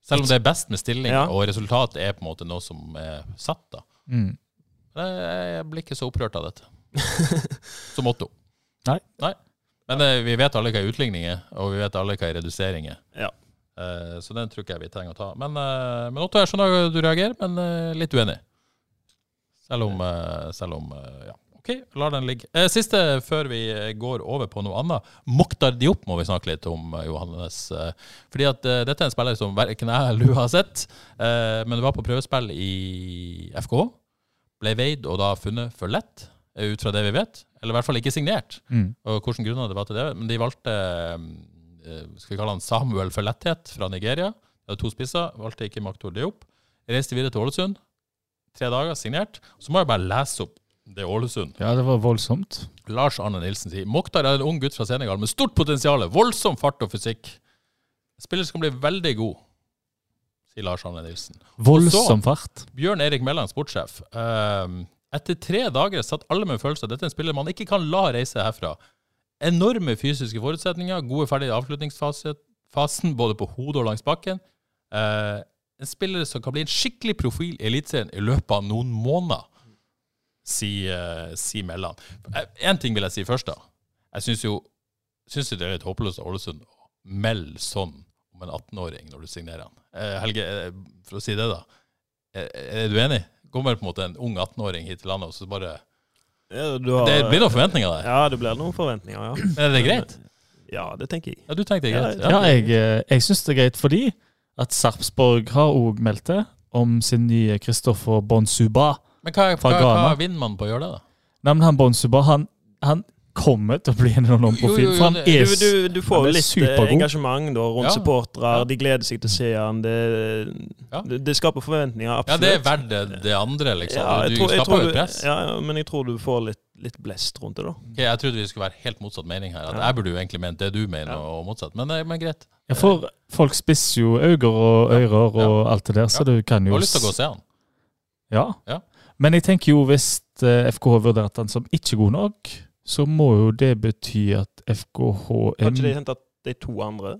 S1: Selv om det er best med stilling,
S3: Ja.
S1: og resultatet er på en måte noe som er satt, da.
S2: Mm.
S1: Jeg, blir ikke så opprørt av dette. Som Otto.
S2: Nei.
S1: Men eh, vi vet alle hva utligning er, og vi vet alle hva redusering er.
S3: Ja.
S1: Eh, så den tror ikke jeg vi trenger å ta. Men, eh, men Otto, jeg skjønner at du reagerer, men litt uenig. Selv om, selv om Ja. OK, lar den ligge. Eh, siste før vi eh, går over på noe annet. Mokhtar Diop må vi snakke litt om, eh, Johannes. Eh, fordi at eh, dette er en spiller som verken jeg eller du har sett, eh, men du var på prøvespill i FKH. Ble veid og da funnet for lett, ut fra det vi vet. Eller i hvert fall ikke signert.
S2: Mm.
S1: Og hvilke grunner det var til det. Men de valgte skal vi kalle han Samuel for letthet fra Nigeria. Det var to spisser. Valgte ikke Mokhtar Diop. Reiste videre til Ålesund. Tre dager, signert. Så må jeg bare lese opp det er Ålesund.
S2: Ja, det var voldsomt.
S1: Lars Arne Nilsen sier Mokhtar er en ung gutt fra Senegal med stort potensial, voldsom fart og fysikk. Spiller som kan bli veldig god, sier Lars Arne Nilsen.
S2: Voldsom fart.
S1: Bjørn Erik Melland, sportssjef. Uh, etter tre dager satt alle med følelsen at dette er en spiller man ikke kan la reise herfra. enorme fysiske forutsetninger, gode ferdige avslutningsfasen, både på hodet og langs bakken. Uh, en spiller som kan bli en skikkelig profil i Eliteserien i løpet av noen måneder, sier si Melland. Én ting vil jeg si først, da. Jeg syns jo synes det er litt håpløst av Ålesund å melde sånn om en 18-åring når du signerer han. Eh, Helge, eh, for å si det, da. Er, er du enig? Kommer på en måte en ung 18-åring hit til landet, og så bare
S3: Ja, du har,
S1: Det blir noen forventninger der.
S3: Ja, det blir noen forventninger, ja.
S1: Men er det greit?
S3: Ja, det tenker jeg.
S1: Ja, du tenker det er greit?
S2: Ja, jeg, eh, jeg syns det er greit fordi at Sarpsborg har òg meldt det om sin nye Kristoffer Bonsuba.
S1: Men hva, hva, hva vinner man på å gjøre det, da?
S2: Nei, men han Bonsuba, han, han kommer til å bli en enorm profil. For han er
S3: Du, du, du får jo litt eh,
S2: supergod.
S3: engasjement da, rundt
S1: Ja.
S3: supportere.
S1: Ja.
S3: De gleder seg til å se han. Det,
S1: Ja.
S3: det, det skaper forventninger,
S1: Ja, det er verdt det, det andre, liksom.
S3: Ja,
S1: du
S3: tror-
S1: skaper jo et press.
S3: Ja, ja, men jeg tror du får litt, litt blest rundt det, da.
S1: Okay, jeg trodde vi skulle være helt motsatt mening her. At
S3: Ja.
S1: Jeg burde jo egentlig ment det du mener,
S3: Ja.
S1: og motsatt. Men, eh, men greit.
S2: Ja, for folk spisser jo øyne og ører og alt det der, så
S1: Ja.
S2: du kan jo
S1: har lyst til å gå og se han.
S2: Ja.
S1: Ja.
S2: Men jeg tenker jo hvis eh, FKH vurderer at han som ikke god nok, så må jo det bety at FKH
S3: Har ikke de hentet de to andre?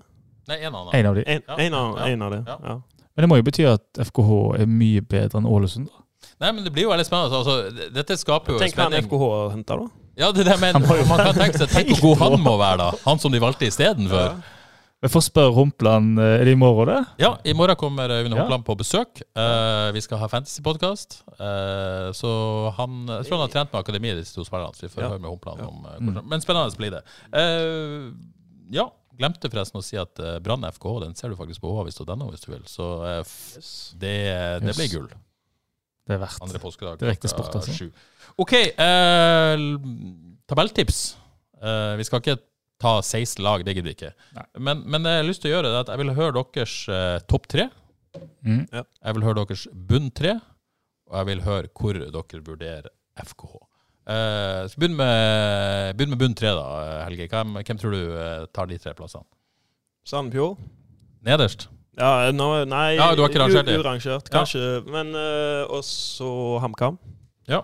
S1: Nei, en
S2: av de.
S3: En, en, av,
S1: Ja.
S3: en av det.
S1: Ja.
S3: Ja.
S2: Men det må jo bety at FKH er mye bedre enn Ålesund. da.
S1: Nei, men det blir jo veldig spennende. Altså, dette skaper jo
S3: Tenk hva han
S1: spenning.
S3: FKH henter, da.
S1: Ja, det
S2: der, jo
S1: Man kan tenke seg Tenk hvor god han må være, da. Han som de valgte istedenfor.
S3: Ja.
S2: Vi får spørre Humpland eh, er det i morgen, det?
S1: Ja, i morgen kommer Øyvind
S2: Ja.
S1: Hopland på besøk. Uh, vi skal ha fantasypodkast. Uh, så han Jeg tror han har trent med akademiet, disse to spillerne. Så vi får
S3: Ja.
S1: høre med Hopland om hvordan
S2: Mm.
S1: Men spennende blir det. Uh, ja, glemte forresten å si at uh, Brann FK den ser du faktisk på HV.no hvis du vil. Så eh, f det, det
S2: Yes.
S1: blir gull.
S2: Det er verdt.
S1: Andre påskedag
S2: Direkte sport, altså.
S1: OK, eh, tabelltips. Eh, vi skal ikke ta 16 lag, det gidder vi ikke. Men, men det jeg har lyst til å gjøre, er at jeg vil høre deres eh, topp tre.
S2: Mm.
S1: Jeg vil høre deres bunn tre, og jeg vil høre hvor dere vurderer FKH. Eh, så begynn med, begynn med bunn tre, da, Helge. Hvem, hvem tror du eh, tar de tre plassene?
S3: Sandefjord.
S1: Nederst?
S3: Ja, nå, nei,
S1: Ja, du har ikke rangert det.
S3: Urangert, kanskje. Ja. Men uh, også HamKam.
S1: Ja.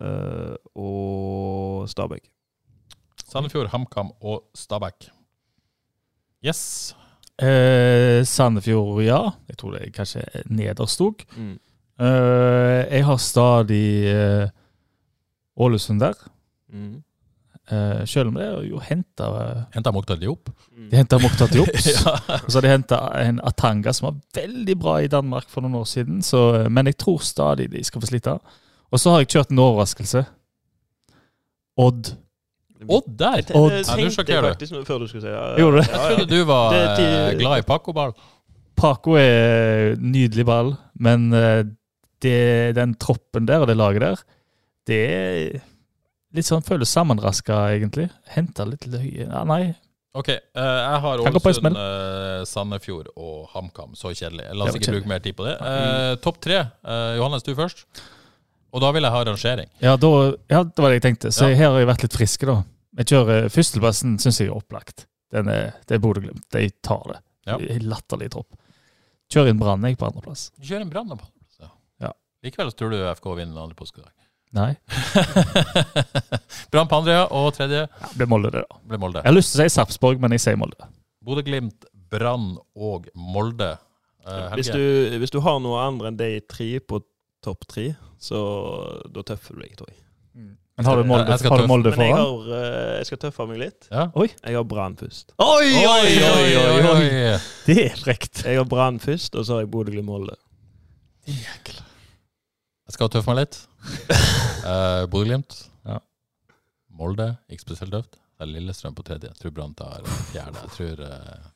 S3: Eh, og Stabæk.
S1: Sandefjord, HamKam og Stabæk. Yes.
S2: Eh, Sandefjord, ja. Jeg tror det er kanskje nederst òg.
S3: Mm.
S2: Eh, jeg har stadig eh, Ålesund der.
S3: Mm.
S2: Uh, selv om det er jo henta
S1: Henta Mokhtar Diop.
S2: De henta Mokhtar Diop.
S1: ja.
S2: Og så har de henta en Atanga som var veldig bra i Danmark for noen år siden. Så, eh, men jeg tror stadig de skal få slite. Og så har jeg kjørt en overraskelse. Odd.
S1: Odd der!
S3: Det,
S2: Odd.
S1: Ja, du sjokkerer du.
S3: før du skulle si det.
S2: Gjorde du?
S1: Jeg trodde du var eh, glad i Paco-ball.
S2: Paco er nydelig ball, men eh, det, den troppen der og det laget der, det er litt sånn føles sammenraska, egentlig. Henta litt løye ja, Nei.
S1: Ok, eh, jeg har
S2: Kan gå på en
S1: Ålesund, eh, Sandefjord og HamKam. Så kjedelig. La oss
S2: Det var
S1: ikke
S2: kjedelig.
S1: bruke mer tid på det. Eh, Topp tre. Eh, Johannes, du først. Og da vil jeg ha rangering.
S2: Ja, da, ja, det var det jeg tenkte. Så
S1: Ja.
S2: her har jeg vært litt friske, da. Jeg kjører Førsteplassen syns jeg er opplagt. Den er, det er Bodø-Glimt. De tar det.
S1: Ja.
S2: Det er Latterlig tropp. Kjører inn Brann jeg på andreplass.
S1: Kjør en brann. Ja.
S2: Ja.
S1: Likevel så tror du FK vinner den andre påskedag.
S2: Nei,
S1: brann på andre, ja. Og tredje
S2: ja, blir Molde, det, da.
S1: ble Molde.
S2: Jeg har lyst til å si Sarpsborg, men jeg sier Molde.
S1: Bodø-Glimt, Brann og Molde. Eh,
S3: Hvis, du, hvis du har noe andre enn de tre på topp tre, så da tøffer du deg, tror jeg.
S2: Men har du Molde,
S1: Jeg
S2: har du. Molde
S3: foran? jeg, har, eh, jeg skal tøffe meg litt.
S1: Ja.
S3: Jeg har Brann først.
S2: Oi, oi, oi, oi, oi! Det er frekt.
S3: Jeg har Brann først, og så har jeg Bodø-Glimt-Molde.
S1: Jeg skal tøffe meg litt. Uh, Bodø-Glimt.
S2: Ja.
S1: Molde, ikke spesielt tøft. Det er Lillestrøm på tredje. Jeg tror Brann tar fjerde. Jeg tror eh,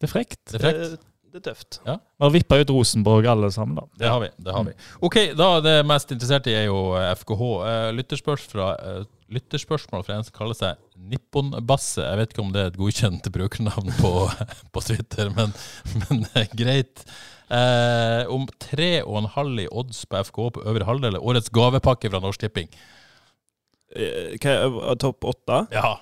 S2: Det er frekt.
S1: Det er frekt.
S3: Er tøft.
S2: Vi har vippa ut Rosenborg alle sammen, da.
S1: Det har vi. det har vi. Ok, da Det mest interesserte er jo eh, FKH. Eh, lytterspørs fra, eh, lytterspørsmål fra en som kaller seg Nipponbasse. Jeg vet ikke om det er et godkjent brukernavn på, på Twitter, men, men greit. Eh, om tre og en halv i odds på FKH på øvre halvdel. Årets gavepakke fra Norsk Tipping.
S3: Topp åtte?
S1: Ja,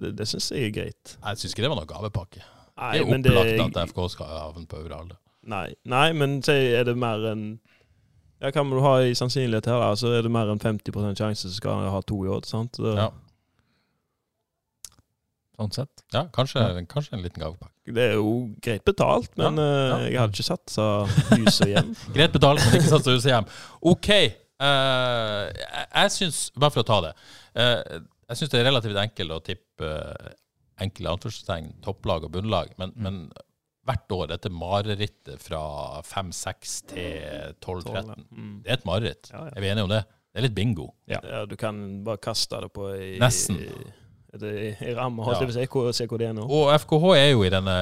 S3: Det, det syns jeg er greit.
S1: jeg syns ikke det var noe gavepakke.
S3: Nei,
S1: Det er opplagt at FK skal havne på øvre.
S3: Nei, nei, men si, er det mer enn Ja, Hva må du ha i sannsynlighet her? Altså, Så er det mer enn 50 sjanse, så skal han ha to i odd. sant? Det,
S1: Ja.
S2: Sånn sett.
S1: Ja, kanskje, kanskje en liten gavepakke.
S3: Det er jo greit betalt, men
S1: Ja, ja.
S3: eh, jeg hadde ikke satsa hus og hjem.
S1: Greit betalt, men ikke satsa huset hjem. OK. Uh, jeg syns, bare for å ta det uh, Jeg syns det er relativt enkelt å tippe enkle anførselstegn, topplag og bunnlag, men, men hvert år dette marerittet fra 5-6 til 12-13
S3: Mm.
S1: Det er et mareritt.
S3: Ja, ja.
S1: Er vi enige om det? Det er litt bingo.
S3: Ja, du kan bare kaste det på i,
S1: Nesten.
S3: i, i, i ramma,
S1: Ja.
S3: Hvor- Se hvor det er nå.
S1: Og FKH er jo i denne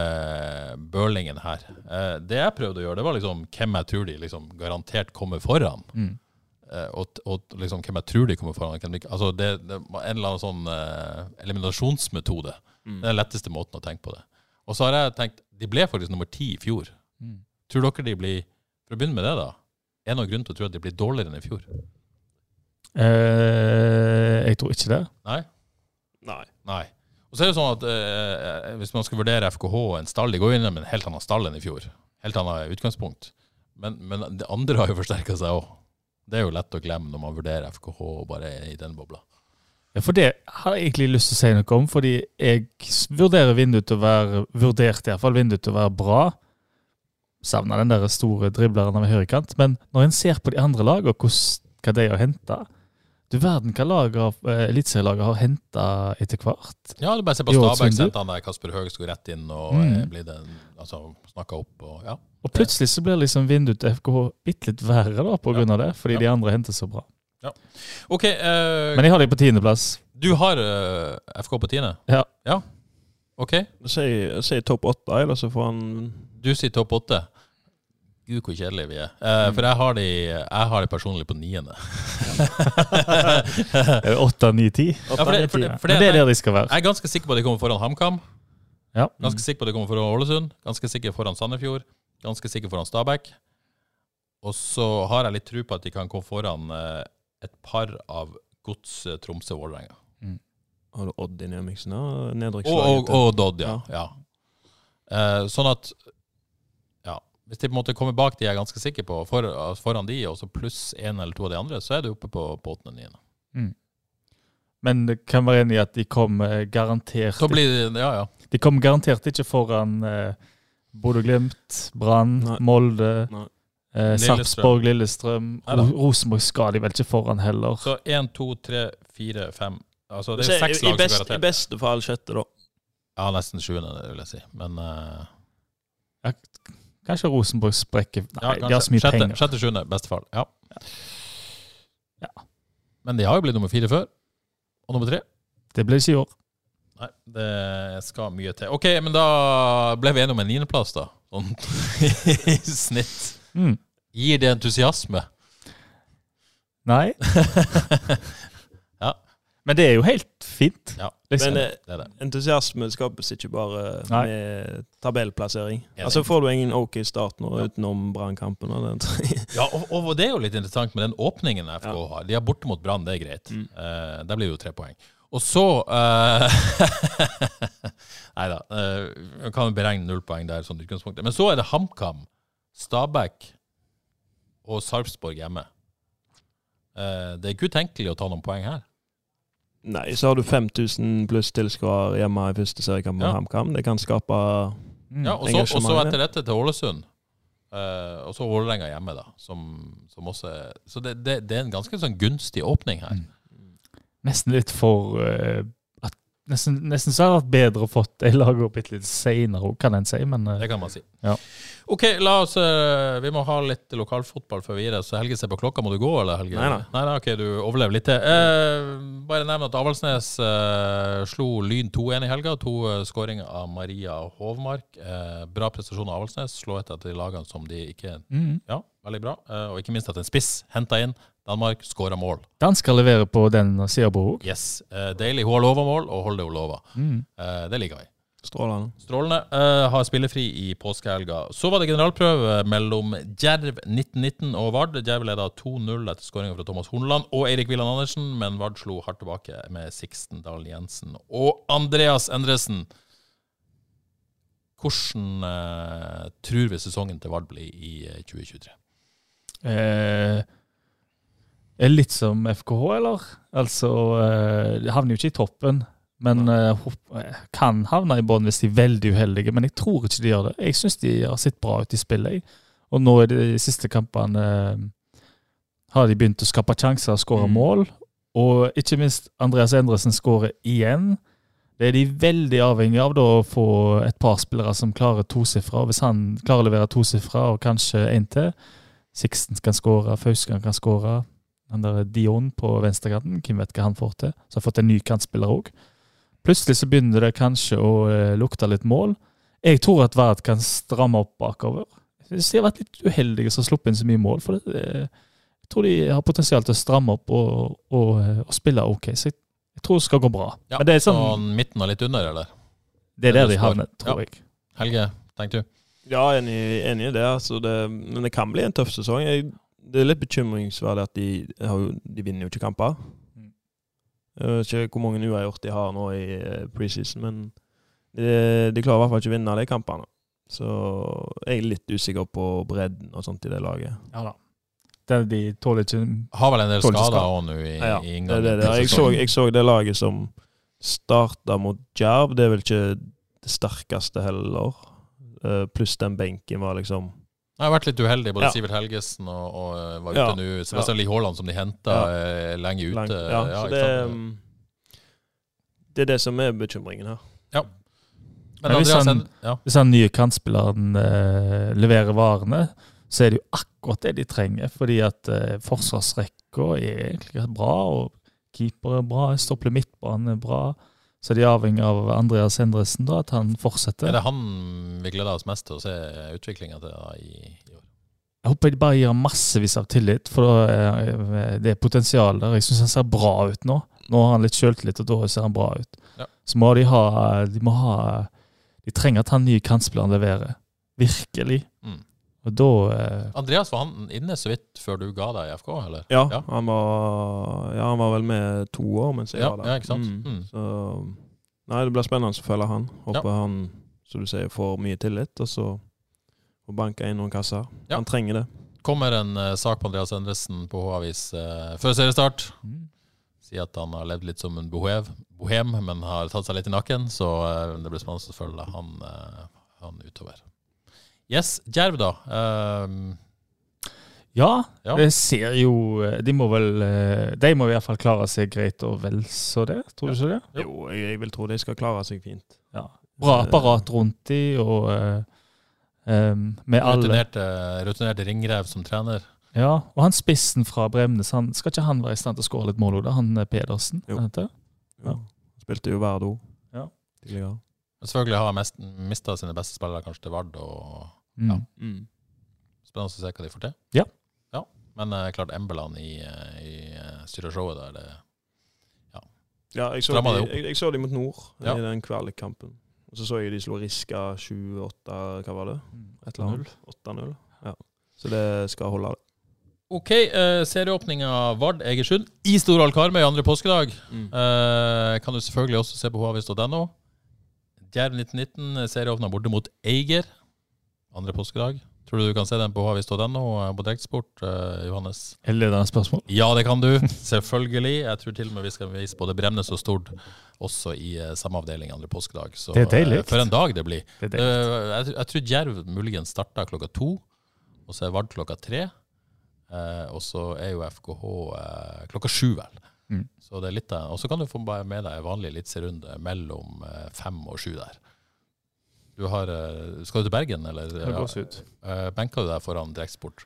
S1: burlingen her. Eh, det jeg prøvde å gjøre, det var liksom hvem jeg tror de liksom garantert kommer foran.
S2: Mm.
S1: Eh, og, og liksom hvem jeg tror de kommer foran. Hvem de, altså det, det var en eller annen sånn eh, eliminasjonsmetode.
S3: Mm.
S1: Det er den letteste måten å tenke på det. Og så har jeg tenkt De ble faktisk nummer ti i fjor.
S2: Mm.
S1: Tror dere de blir For å begynne med det, da. Er det noen grunn til å tro at de blir dårligere enn i fjor?
S2: Eh, jeg tror ikke det.
S1: Nei?
S3: Nei.
S1: Nei. Og så er det sånn at eh, Hvis man skal vurdere FKH og en stall De går inn med en helt annen stall enn i fjor. Helt annet utgangspunkt. Men, men det andre har jo forsterka seg òg. Det er jo lett å glemme når man vurderer FKH og bare er i den bobla.
S2: Ja, for det har jeg egentlig lyst til å si noe om, fordi jeg vurderer vinduet til å være vurderte i hvert fall vinduet til å være bra. Savna den der store dribleren av høyrekant. Men når en ser på de andre lagene, hva de har henta Du verden hva eh, eliteserielaget har henta etter hvert.
S1: Ja, du bare se på Stabæk. Sendte han der Kasper Høeg skulle rett inn og
S2: Mm.
S1: blir altså, snakka opp og ja.
S2: Og plutselig så blir liksom vinduet til FKH bitte litt verre da, på grunn av det, fordi
S1: Ja.
S2: de andre henter så bra.
S1: OK, uh,
S2: Men jeg har de på tiendeplass.
S1: du har uh, FK på tiende?
S2: Ja.
S1: ja. OK.
S3: Si, si topp åtte, eller så får han
S1: Du sier topp åtte. Gud, hvor kjedelige vi er. Uh,
S2: Mm.
S1: For jeg har, de, jeg har de personlig på niende.
S2: Eh, Åtte, ni, ti.
S1: Ja, det
S2: er der de skal være.
S1: Jeg er ganske sikker på at de kommer foran HamKam.
S2: Ja.
S1: Ganske sikker på at de kommer foran Ålesund. Ganske sikker foran Sandefjord. Ganske sikker foran Stabæk. Og så har jeg litt tro på at de kan komme foran eh, et par av Gods Tromsø og Mm.
S3: Har du Odd Dynamicsen og
S1: Og, og,
S3: nedrykkslaget?
S1: og Odd, ja. ja. Eh, sånn at ja, Hvis de på en måte kommer bak de jeg er ganske sikker på, for, foran de, og så pluss én eller to av de andre, så er du oppe på, på åttende-niende.
S2: Men det kan være enig i at de kommer garantert
S1: Så blir det Ja, ja.
S2: De kommer garantert ikke foran eh, Bodø-Glimt, Brann, Molde,
S3: Nei.
S2: eh, Sarpsborg, Lillestrøm. Ro Rosenborg skal de vel ikke foran heller.
S1: Så én, to, tre, fire, fem Altså det er
S3: jo
S1: seks
S3: lag
S1: lag som
S3: best, I beste fall sjette, da.
S1: Ja, nesten sjuende, det vil jeg si. Men eh,
S2: Kanskje Rosenborg sprekker Nei,
S1: ja,
S2: de har så mye
S1: sjette,
S2: penger.
S1: sjette, sjuende, beste fall. Ja.
S2: Ja.
S1: Men de har jo blitt nummer fire før. Og nummer tre.
S2: Det ble ikke i år.
S1: Nei, det skal mye til. OK, men da ble vi enige om en niendeplass, da. Sånn i snitt.
S2: Mm.
S1: Gir det entusiasme?
S2: Nei.
S1: Ja.
S2: Men det er jo helt fint.
S1: Ja.
S2: Liksom.
S3: Men eh,
S1: Det er det.
S3: entusiasme skapes ikke bare
S2: Nei.
S3: med tabellplassering. Altså Får du ingen OK start nå
S1: Ja.
S3: utenom Brannkampen
S1: Ja, og, og det er jo litt interessant med den åpningen FK
S3: Ja.
S1: har. De har borte mot Brann, det er greit.
S3: Mm.
S1: Uh, der blir det jo tre poeng. Og så uh, Nei da. Uh, kan jo beregne null poeng der, sånn utgangspunktet. Men så er det HamKam, Stabæk og Sarpsborg hjemme. Uh, det er ikke utenkelig å ta noen poeng her.
S3: Nei, så har du 5000 pluss tilskuere hjemme i første seriekamp med
S1: Ja.
S3: HamKam. Det kan skape
S2: Mm.
S1: Ja, og så, og så etter dette til Ålesund. Uh, og så Vålerenga hjemme, da. Som, som også så det, det, det er en ganske sånn gunstig åpning her.
S2: Nesten litt for uh, at, nesten, nesten så hadde det vært bedre å fått ei lager opp litt, litt seinere, kan en si. Men uh,
S1: Det kan man si.
S2: Ja.
S1: OK, la oss uh, Vi må ha litt lokalfotball før vi gir det. Så Helge ser på klokka. Må du gå, eller, Helge?
S3: Nei, nei.
S1: nei, nei, ok, Du overlever litt til. Eh, bare nevn at Avaldsnes slo Lyn 2-1 i helga. To uh, skåringer av Maria Hovmark. Eh, bra prestasjon av Avaldsnes. Slå etter av de lagene som de ikke
S2: mm.
S1: Ja, veldig bra. Og ikke minst at en spiss henta inn. Danmark skåra mål.
S2: Dansker leverer på den sida på òg.
S1: Yes. Eh, deilig. Hun har lova mål, og holder det hun lover.
S2: Mm.
S1: Eh, det liker vi.
S3: strålende.
S1: Strålende. Uh, har spillefri i påskehelga. Så var det generalprøve mellom Djerv 1919 og Vard. Djerv leda 2-0 etter skåringa fra Thomas Hornland og Eirik Villand Andersen, men Vard slo hardt tilbake med Sixten Dahl Jensen og Andreas Endresen. Hvordan uh, tror vi sesongen til Vard blir i eh, 2023?
S2: Eh, er litt som FKH, eller? Altså, eh, de havner jo ikke i toppen. Men eh, eh, kan havne i bånn hvis de er veldig uheldige. Men jeg tror ikke de gjør det. Jeg syns de har sett bra ut i spillet. Og nå i de siste kampene har de begynt å skape sjanser og skåre
S3: Mm.
S2: mål. Og ikke minst Andreas Endresen skårer igjen. Det er de veldig avhengig av da, å få et par spillere som klarer tosifra. Hvis han klarer å levere tosifra og kanskje én til Sixten kan skåre, Fauskan kan skåre. Han der Dion på venstrekanten, hvem vet hva han får til. Så har fått en ny kantspiller òg. Plutselig så begynner det kanskje å eh, lukte litt mål. Jeg tror at Vard kan stramme opp bakover. Jeg synes de har vært litt uheldige som har sluppet inn så mye mål. for det, eh, Jeg tror de har potensial til å stramme opp og, og, eh, og spille OK. Så jeg, jeg tror det skal gå bra.
S1: Ja,
S2: Men det er sånn,
S1: Så midten og litt under, eller?
S2: det er der de havner, tror
S1: Ja.
S2: jeg.
S1: Helge, tenker du?
S3: Ja, enig, enig i det. Altså det. Men det kan bli en tøff sesong. Jeg, det er litt bekymringsverdig at de, har de vinner jo ikke kamper.
S2: Mm.
S3: Jeg vet ikke hvor mange uavgjort de har nå i eh, preseason, men de, de klarer i hvert fall ikke å vinne de kampene. Så jeg er litt usikker på bredden og sånt i det laget.
S2: Ja da. Det, de tåler ikke
S1: Har vel en del skader
S2: skade.
S1: òg nå i,
S3: Ja,
S1: i
S3: det,
S1: inngangen.
S3: det, det. Jeg, så, jeg så det laget som starta mot Jerv. Det er vel ikke det sterkeste heller. Eh, pluss den benken var liksom
S1: Jeg har vært litt uheldig. Både
S3: Ja.
S1: Sivert Helgesen og, og eh, var ute
S3: Ja.
S1: nå. Sebastian Lie Haaland, som de henta
S3: Ja.
S1: lenge ute.
S3: Lenge. Ja, så det, mm, det er det som er bekymringen her.
S1: Men
S2: Men hvis han-
S1: ja.
S2: Hvis han nye kantspilleren eh, leverer varene, så er det jo akkurat det de trenger. Fordi at eh, forsvarsrekka er egentlig bra, og keeper er bra, stopper midtbanen er bra. Så de er avhengig av Andreas Endresen, da, at han fortsetter.
S1: Er det han vi gleder oss mest til å se utviklinga til da, i, i år?
S2: Jeg håper de bare gir ham massevis av tillit, for er det er potensial der. Jeg syns han ser bra ut nå. Nå har han litt sjøltillit, og da ser han bra ut.
S1: Ja.
S2: Så må de ha De må ha De trenger at han nye kantspilleren leverer. Virkelig. Og da eh,
S1: Andreas, var han inne så vidt før du ga deg i FK, eller?
S3: Ja,
S1: Ja.
S3: Han, var, ja han var vel med to år mens jeg
S1: Ja,
S3: var der.
S1: ja, ikke sant?
S3: Mm.
S1: Mm.
S3: Så Nei, det blir spennende å følge han. Håper han som du sier, får mye tillit, og så får banka inn noen kasser.
S1: Ja.
S3: Han trenger det.
S1: Kommer en uh, sak på Andreas Endresen på H-avis uh, før seriestart.
S2: mm.
S1: Sier at han har levd litt som en bohev, bohem, men har tatt seg litt i nakken. Så uh, det blir spennende å følge han, han utover. Yes, Djerv, da. Um,
S2: Ja,
S1: Ja.
S2: det ser jo De må vel eh, De må i hvert fall klare seg greit og vel så det, tror du ikke det?
S1: Jo.
S3: Jeg, vil tro de skal klare seg fint.
S2: Ja. Bra apparat rundt de, og um, med alle
S1: rutinerte, rutinerte ringrev som trener.
S2: Ja, og han spissen fra Bremnes, han, skal ikke han være i stand til å skåre litt mål da? Han eh, Pedersen?
S3: Jo.
S2: Han? Ja.
S3: Spilte jo Verdo
S2: Ja.
S3: tidligere.
S1: Selvfølgelig har han mista sine beste spillere kanskje til Vard. og
S2: Mm.
S1: Ja.
S3: Mm.
S1: Spennende å se hva de får til.
S2: Ja.
S1: ja. Men uh, klart Embeland i, eh, i uh, styreshowet der, det
S3: Ja, jeg så, de, jeg, jeg så de mot Nord
S1: Ja.
S3: i den kvalikkampen. Og så så jeg de slo Riska 7-8, hva var det? Et eller annet. 8-0. Ja. Så det skal holde.
S1: OK, uh, serieåpninga Vard Egersund i Storhall Karmøy andre påskedag.
S3: Mm.
S1: Uh, kan du selvfølgelig også se på havis.no. Djerv 1919 serieåpna borte mot Eiger andre påskedag. Tror du du kan se den på havis.no eh, på Direktsport, eh, Johannes?
S2: Eller ledende spørsmål?
S1: Ja, det kan du. Selvfølgelig. Jeg tror til og med vi skal vise både Bremnes og Stord også i eh, samme avdeling andre påskedag. Så
S2: Det er deilig.
S1: eh, for en dag det blir.
S2: Det er det.
S1: Eh, jeg, jeg tror Djerv muligens starta klokka to, og så er Vard klokka tre. Eh, og så er jo FKH eh, klokka sju, vel.
S2: Mm.
S1: Så det er litt av, Og så kan du få bare med deg vanlig eliteserierunde mellom eh, fem og sju der. Du har, eh, skal du til Bergen, eller?
S2: Det går ut.
S1: Eh, benker du deg foran direktsport?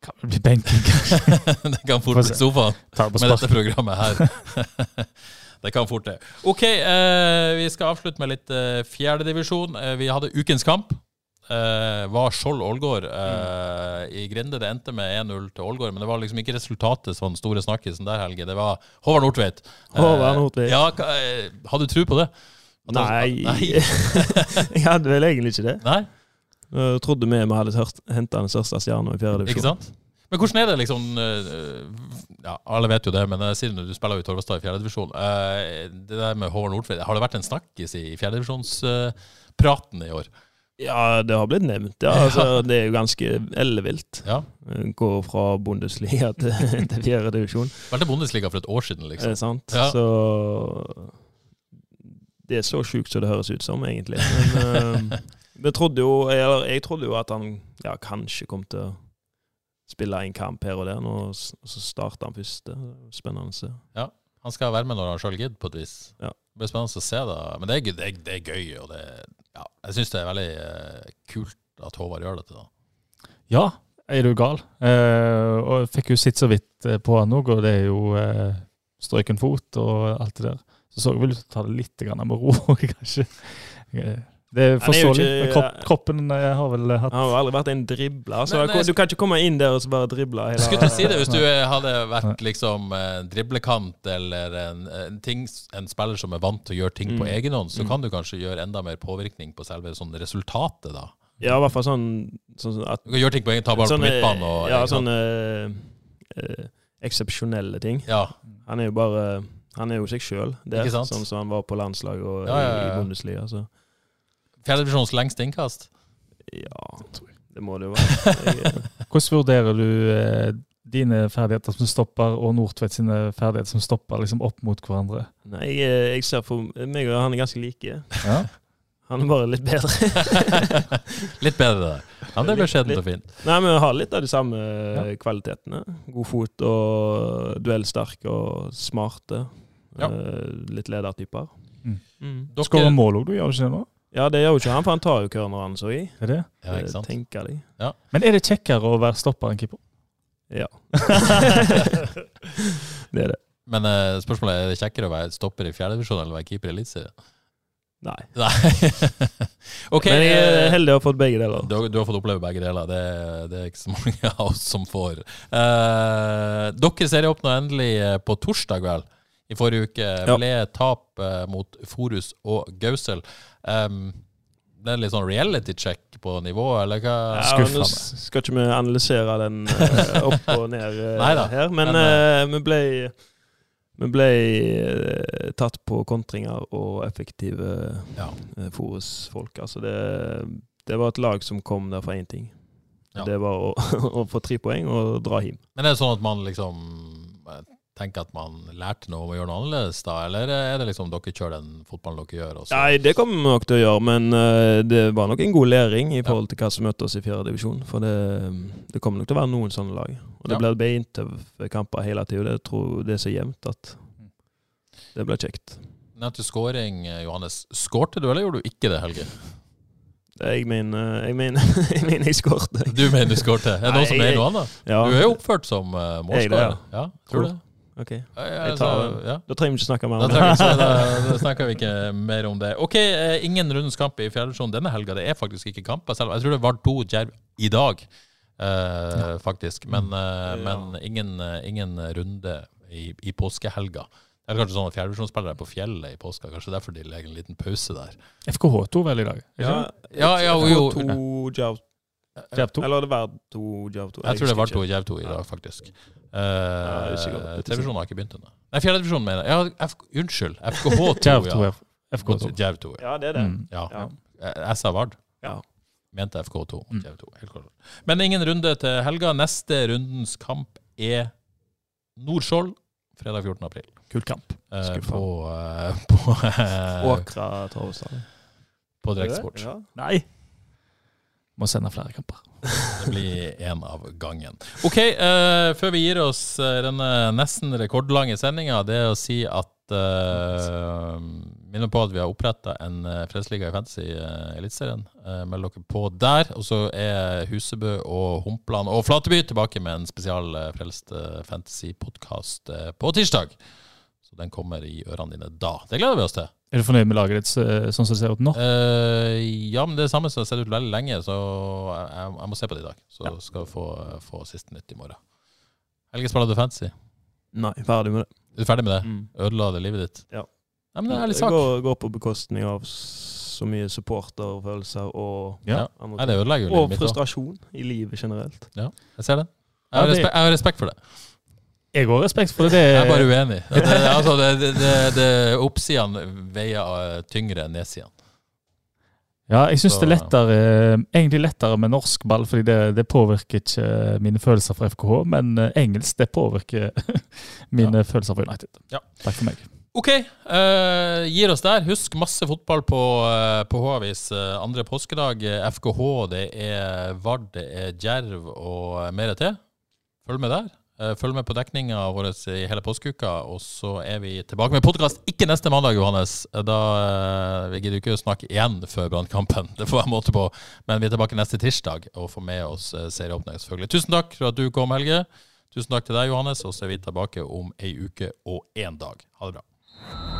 S2: Kan det bli benking, kanskje?
S1: det kan fort bli sofaen med dette programmet her. det kan fort det. OK, eh, vi skal avslutte med litt eh, fjerdedivisjon. Eh, vi hadde ukens kamp. Eh, var Skjold-Ålgård eh, i Grinde. Det endte med 1-0 til Ålgård, men det var liksom ikke resultatet sånn store snakkisen der, Helge. Det var Håvard Nordtveit.
S3: Håvard Nordtveit.
S1: Ja, eh, hadde du tro på det?
S3: Nei. Jeg hadde vel egentlig ikke det.
S1: Nei,
S3: Jeg trodde vi vi hadde henta den største stjerna i fjerde
S1: ikke sant? Men hvordan er det liksom eh, Ja, alle vet jo det, men det når du spiller jo i Torvastad i fjerdedivisjon. divisjon det der med Håvard Nordtveit, har det vært en snakkis i fjerdedivisjonspraten i år?
S3: Ja, det har blitt nevnt. Ja, altså, Det er jo ganske ellevilt.
S1: Ja.
S3: Gå fra Bundesliga til, til fjerde divisjon.
S1: Vært i Bundesliga for et år siden, liksom.
S3: det er sant?
S1: Ja.
S3: Så Det er så sjukt som det høres ut som, egentlig. Men uh, trodde jo, eller, jeg trodde jo at han ja, kanskje kom til å spille en kamp her og der. Nå, så starta han første. Spennende å se.
S1: Han skal være med når han sjøl gidder, på et vis.
S3: Ja.
S1: Det blir spennende å se, da. Men det er, det er, det er gøy, og det ja, Jeg syns det er veldig uh, kult at Håvard gjør dette, da.
S2: Ja, er du gal? Uh, og jeg fikk jo sitt så vidt på han òg, og det er jo uh, strøken fot og alt det der. Så så jeg vel ut til å ta det litt grann med ro, kanskje. Eh, Det er forståelig. Kropp, kroppen eh, har vel hatt
S3: Han har aldri vært en dribler, så
S1: Men, eh,
S3: du kan ikke komme inn der og så bare drible hele
S1: Skulle til å si det, hvis du eh, hadde vært liksom eh, driblekant eller en, en, ting, en spiller som er vant til å gjøre ting på
S3: Mm.
S1: egen hånd, så
S3: Mm.
S1: kan du kanskje gjøre enda mer påvirkning på selve sånn resultatet, da.
S3: Ja, i hvert fall sånn, sånn at
S1: Du kan gjøre ting på egen ta ballen på midtbanen og
S3: Ja, sånne øh, eh, eksepsjonelle ting.
S1: Ja.
S3: Han er jo bare Han er jo seg sjøl,
S1: der,
S3: sånn som han var på landslaget og
S1: Ja, ja, ja,
S3: i. Bundesliga. Så
S1: Fjerdedivisjons lengste innkast.
S3: ja, det må det jo være. Jeg, eh,
S2: Hvordan vurderer du eh, dine ferdigheter som stopper og Nordtvedt sine ferdigheter som stopper, liksom opp mot hverandre?
S3: nei, jeg, eh, jeg ser for meg og han er ganske like.
S2: Ja.
S3: Han er bare litt bedre.
S1: Litt bedre der. Ja, det ble skjedent og fint.
S3: Nei, men har litt av de samme kvalitetene. God fot og duellsterk og smarte.
S1: Ja.
S3: Eh, litt ledertyper.
S2: Mm.
S3: Mm.
S2: Skårer mål òg, du gjør du ikke det nå?
S3: Ja, det gjør jo ikke han, for han tar jo cornerne så i.
S2: Er det?
S1: Ja, ikke sant?
S3: Tenker de.
S2: Men er det kjekkere å være stopper enn keeper?
S3: Ja. det er det.
S1: Men eh, spørsmålet er er det kjekkere å være stopper i fjerdedivisjon eller være keeper i Eliteserien?
S3: Nei.
S1: Nei. okay,
S3: Men jeg er
S1: eh,
S3: heldig å ha fått begge deler.
S1: Du, du har fått oppleve begge deler. Det, det er ikke så mange av oss som får. Eh, dere serieåpna endelig eh, på torsdag, vel? I forrige uke
S3: Ja.
S1: ble tap eh, mot Forus og Gausel. Um, det er litt sånn reality check på nivået, eller hva?
S3: Ja, nå skal ikke vi analysere den opp og ned her, men,
S1: men,
S3: vi ble vi ble eh, tatt på kontringer og effektive
S1: Ja.
S3: uh, Forus-folk. Altså det, det var et lag som kom der for én ting.
S1: Ja.
S3: Det var å, å få tre poeng og dra hjem.
S1: Men det er sånn at man liksom eh, tenker at man lærte noe om å gjøre noe annerledes, da? Eller er det liksom dere kjører den fotballen dere gjør? Også?
S3: Nei, det kommer vi nok til å gjøre, men uh, det var nok en god læring i forhold til hva som møter oss i fjerde divisjon. For det, det kommer nok til å være noen sånne lag. Og det
S1: Ja.
S3: blir beintøffe kamper hele tida. Det tror det er så jevnt at det blir kjekt.
S1: Nevnte til skåring, Johannes. Skårte du, eller gjorde du ikke det, Helge?
S3: Jeg mener jeg mener jeg, mener jeg skårte.
S1: Du mener du skårte? Er det noen som
S3: Nei,
S1: mener noe annet?
S3: Ja.
S1: Du er jo oppført som
S3: Jeg
S1: målskårer. Ja, tror du det?
S3: Ok,
S1: Ja, ja,
S3: tar
S1: altså, ja.
S3: Da trenger vi ikke snakke mer om det.
S1: da, da snakker vi ikke mer om det. Ok, eh, ingen rundens kamp i fjerdedivisjon denne helga. Det er faktisk ikke kamper selv. Jeg tror det var to djerv i dag, eh, faktisk. Men, eh, men ingen, eh, ingen runde i, i påskehelga. Det er kanskje sånn at fjerdedivisjonsspillere er på fjellet i påska. Kanskje derfor de legger en liten pause der.
S2: FKH2 vel i dag?
S3: Ja?
S1: Ja, ja, jo, jo.
S3: Eller det var to djerv 2.
S1: Jeg tror det var to djerv 2 i dag, faktisk. Uh,
S3: ikke
S1: Tredjedivisjonen har ikke begynt ennå. Nei, fjerdedivisjonen, mener jeg. Ja, F unnskyld. FKH2,
S2: Jab 2,
S1: ja.
S2: FK2.
S1: Djerv 2, ja.
S3: Ja, det er det.
S2: Mm.
S1: ja.
S3: Ja.
S1: Eh, sa Vard.
S3: Ja.
S1: Mente FK2.
S2: Mm.
S1: Djerv 2, helt klart. Men ingen runde til helga. Neste rundens kamp er Nordskjold fredag 14. april.
S2: Kul kamp.
S1: Eh, på eh, på, eh,
S3: Åkra Torvestad.
S1: på Direktsport.
S3: Ja.
S2: Nei! Må sende flere kamper.
S1: Det blir én av gangen. Ok, uh, før vi gir oss eh, denne nesten rekordlange sendinga, det er å si at uh, Minner på at vi har oppretta en Fredsliga i Fantasy uh, Eliteserien. Uh, meld dere på der. Og så er Husebø og Humpland og Flateby tilbake med en spesial uh, Frelst Fantasy-podkast på tirsdag. Så den kommer i ørene dine da. Det gleder vi oss til.
S2: Er du fornøyd med laget ditt eh, sånn som det ser ut nå?
S1: Uh, ja, men det er det samme som har sett ut veldig lenge, så jeg, jeg, må se på det i dag. Så skal vi få, få siste nytt i morgen. Helge, spiller du fancy?
S3: Nei, ferdig med det.
S1: Er du ferdig med det?
S3: Mm.
S1: Ødela det livet ditt?
S3: Ja.
S1: Nei, men det er en ærlig
S3: Det
S1: sak.
S3: går, går på bekostning av så mye supporterfølelser og
S2: Ja.
S3: andre
S1: Nei, det ødelegger jo livet mitt Og
S3: frustrasjon i livet generelt.
S1: Ja, Jeg ser det. Jeg
S2: Ja,
S1: har,
S2: det-
S1: respekt, jeg har respekt for det.
S2: Jeg har respekt for det.
S1: Jeg er bare uenig. Det, det, altså, det, det, det, det Oppsidene veier eh, tyngre enn nedsidene.
S2: Ja, jeg syns det er lettere, egentlig lettere med norsk ball, fordi det, det påvirker ikke mine følelser for FKH. Men eh, engelsk det påvirker mine følelser for United.
S1: Ja.
S2: Takk for meg.
S1: Ok, uh, gir oss der. Husk masse fotball på, uh, på H-avis eh, andre påskedag. Eh, FKH, det er Vard, det er Djerv og eh, mer til. Følg med der. Eh, følg med på dekninga vår i hele påskeuka. Og så er vi tilbake med podkast ikke neste mandag, Johannes. Eh, Da eh, Vi gidder ikke å snakke igjen før Brannkampen, det får jeg måte på. Men vi er tilbake neste tirsdag og får med oss serieåpning, selvfølgelig. Tusen takk for at du kom, Helge. Tusen takk til deg, Johannes. Og så er vi tilbake om ei uke og én dag. Ha det bra.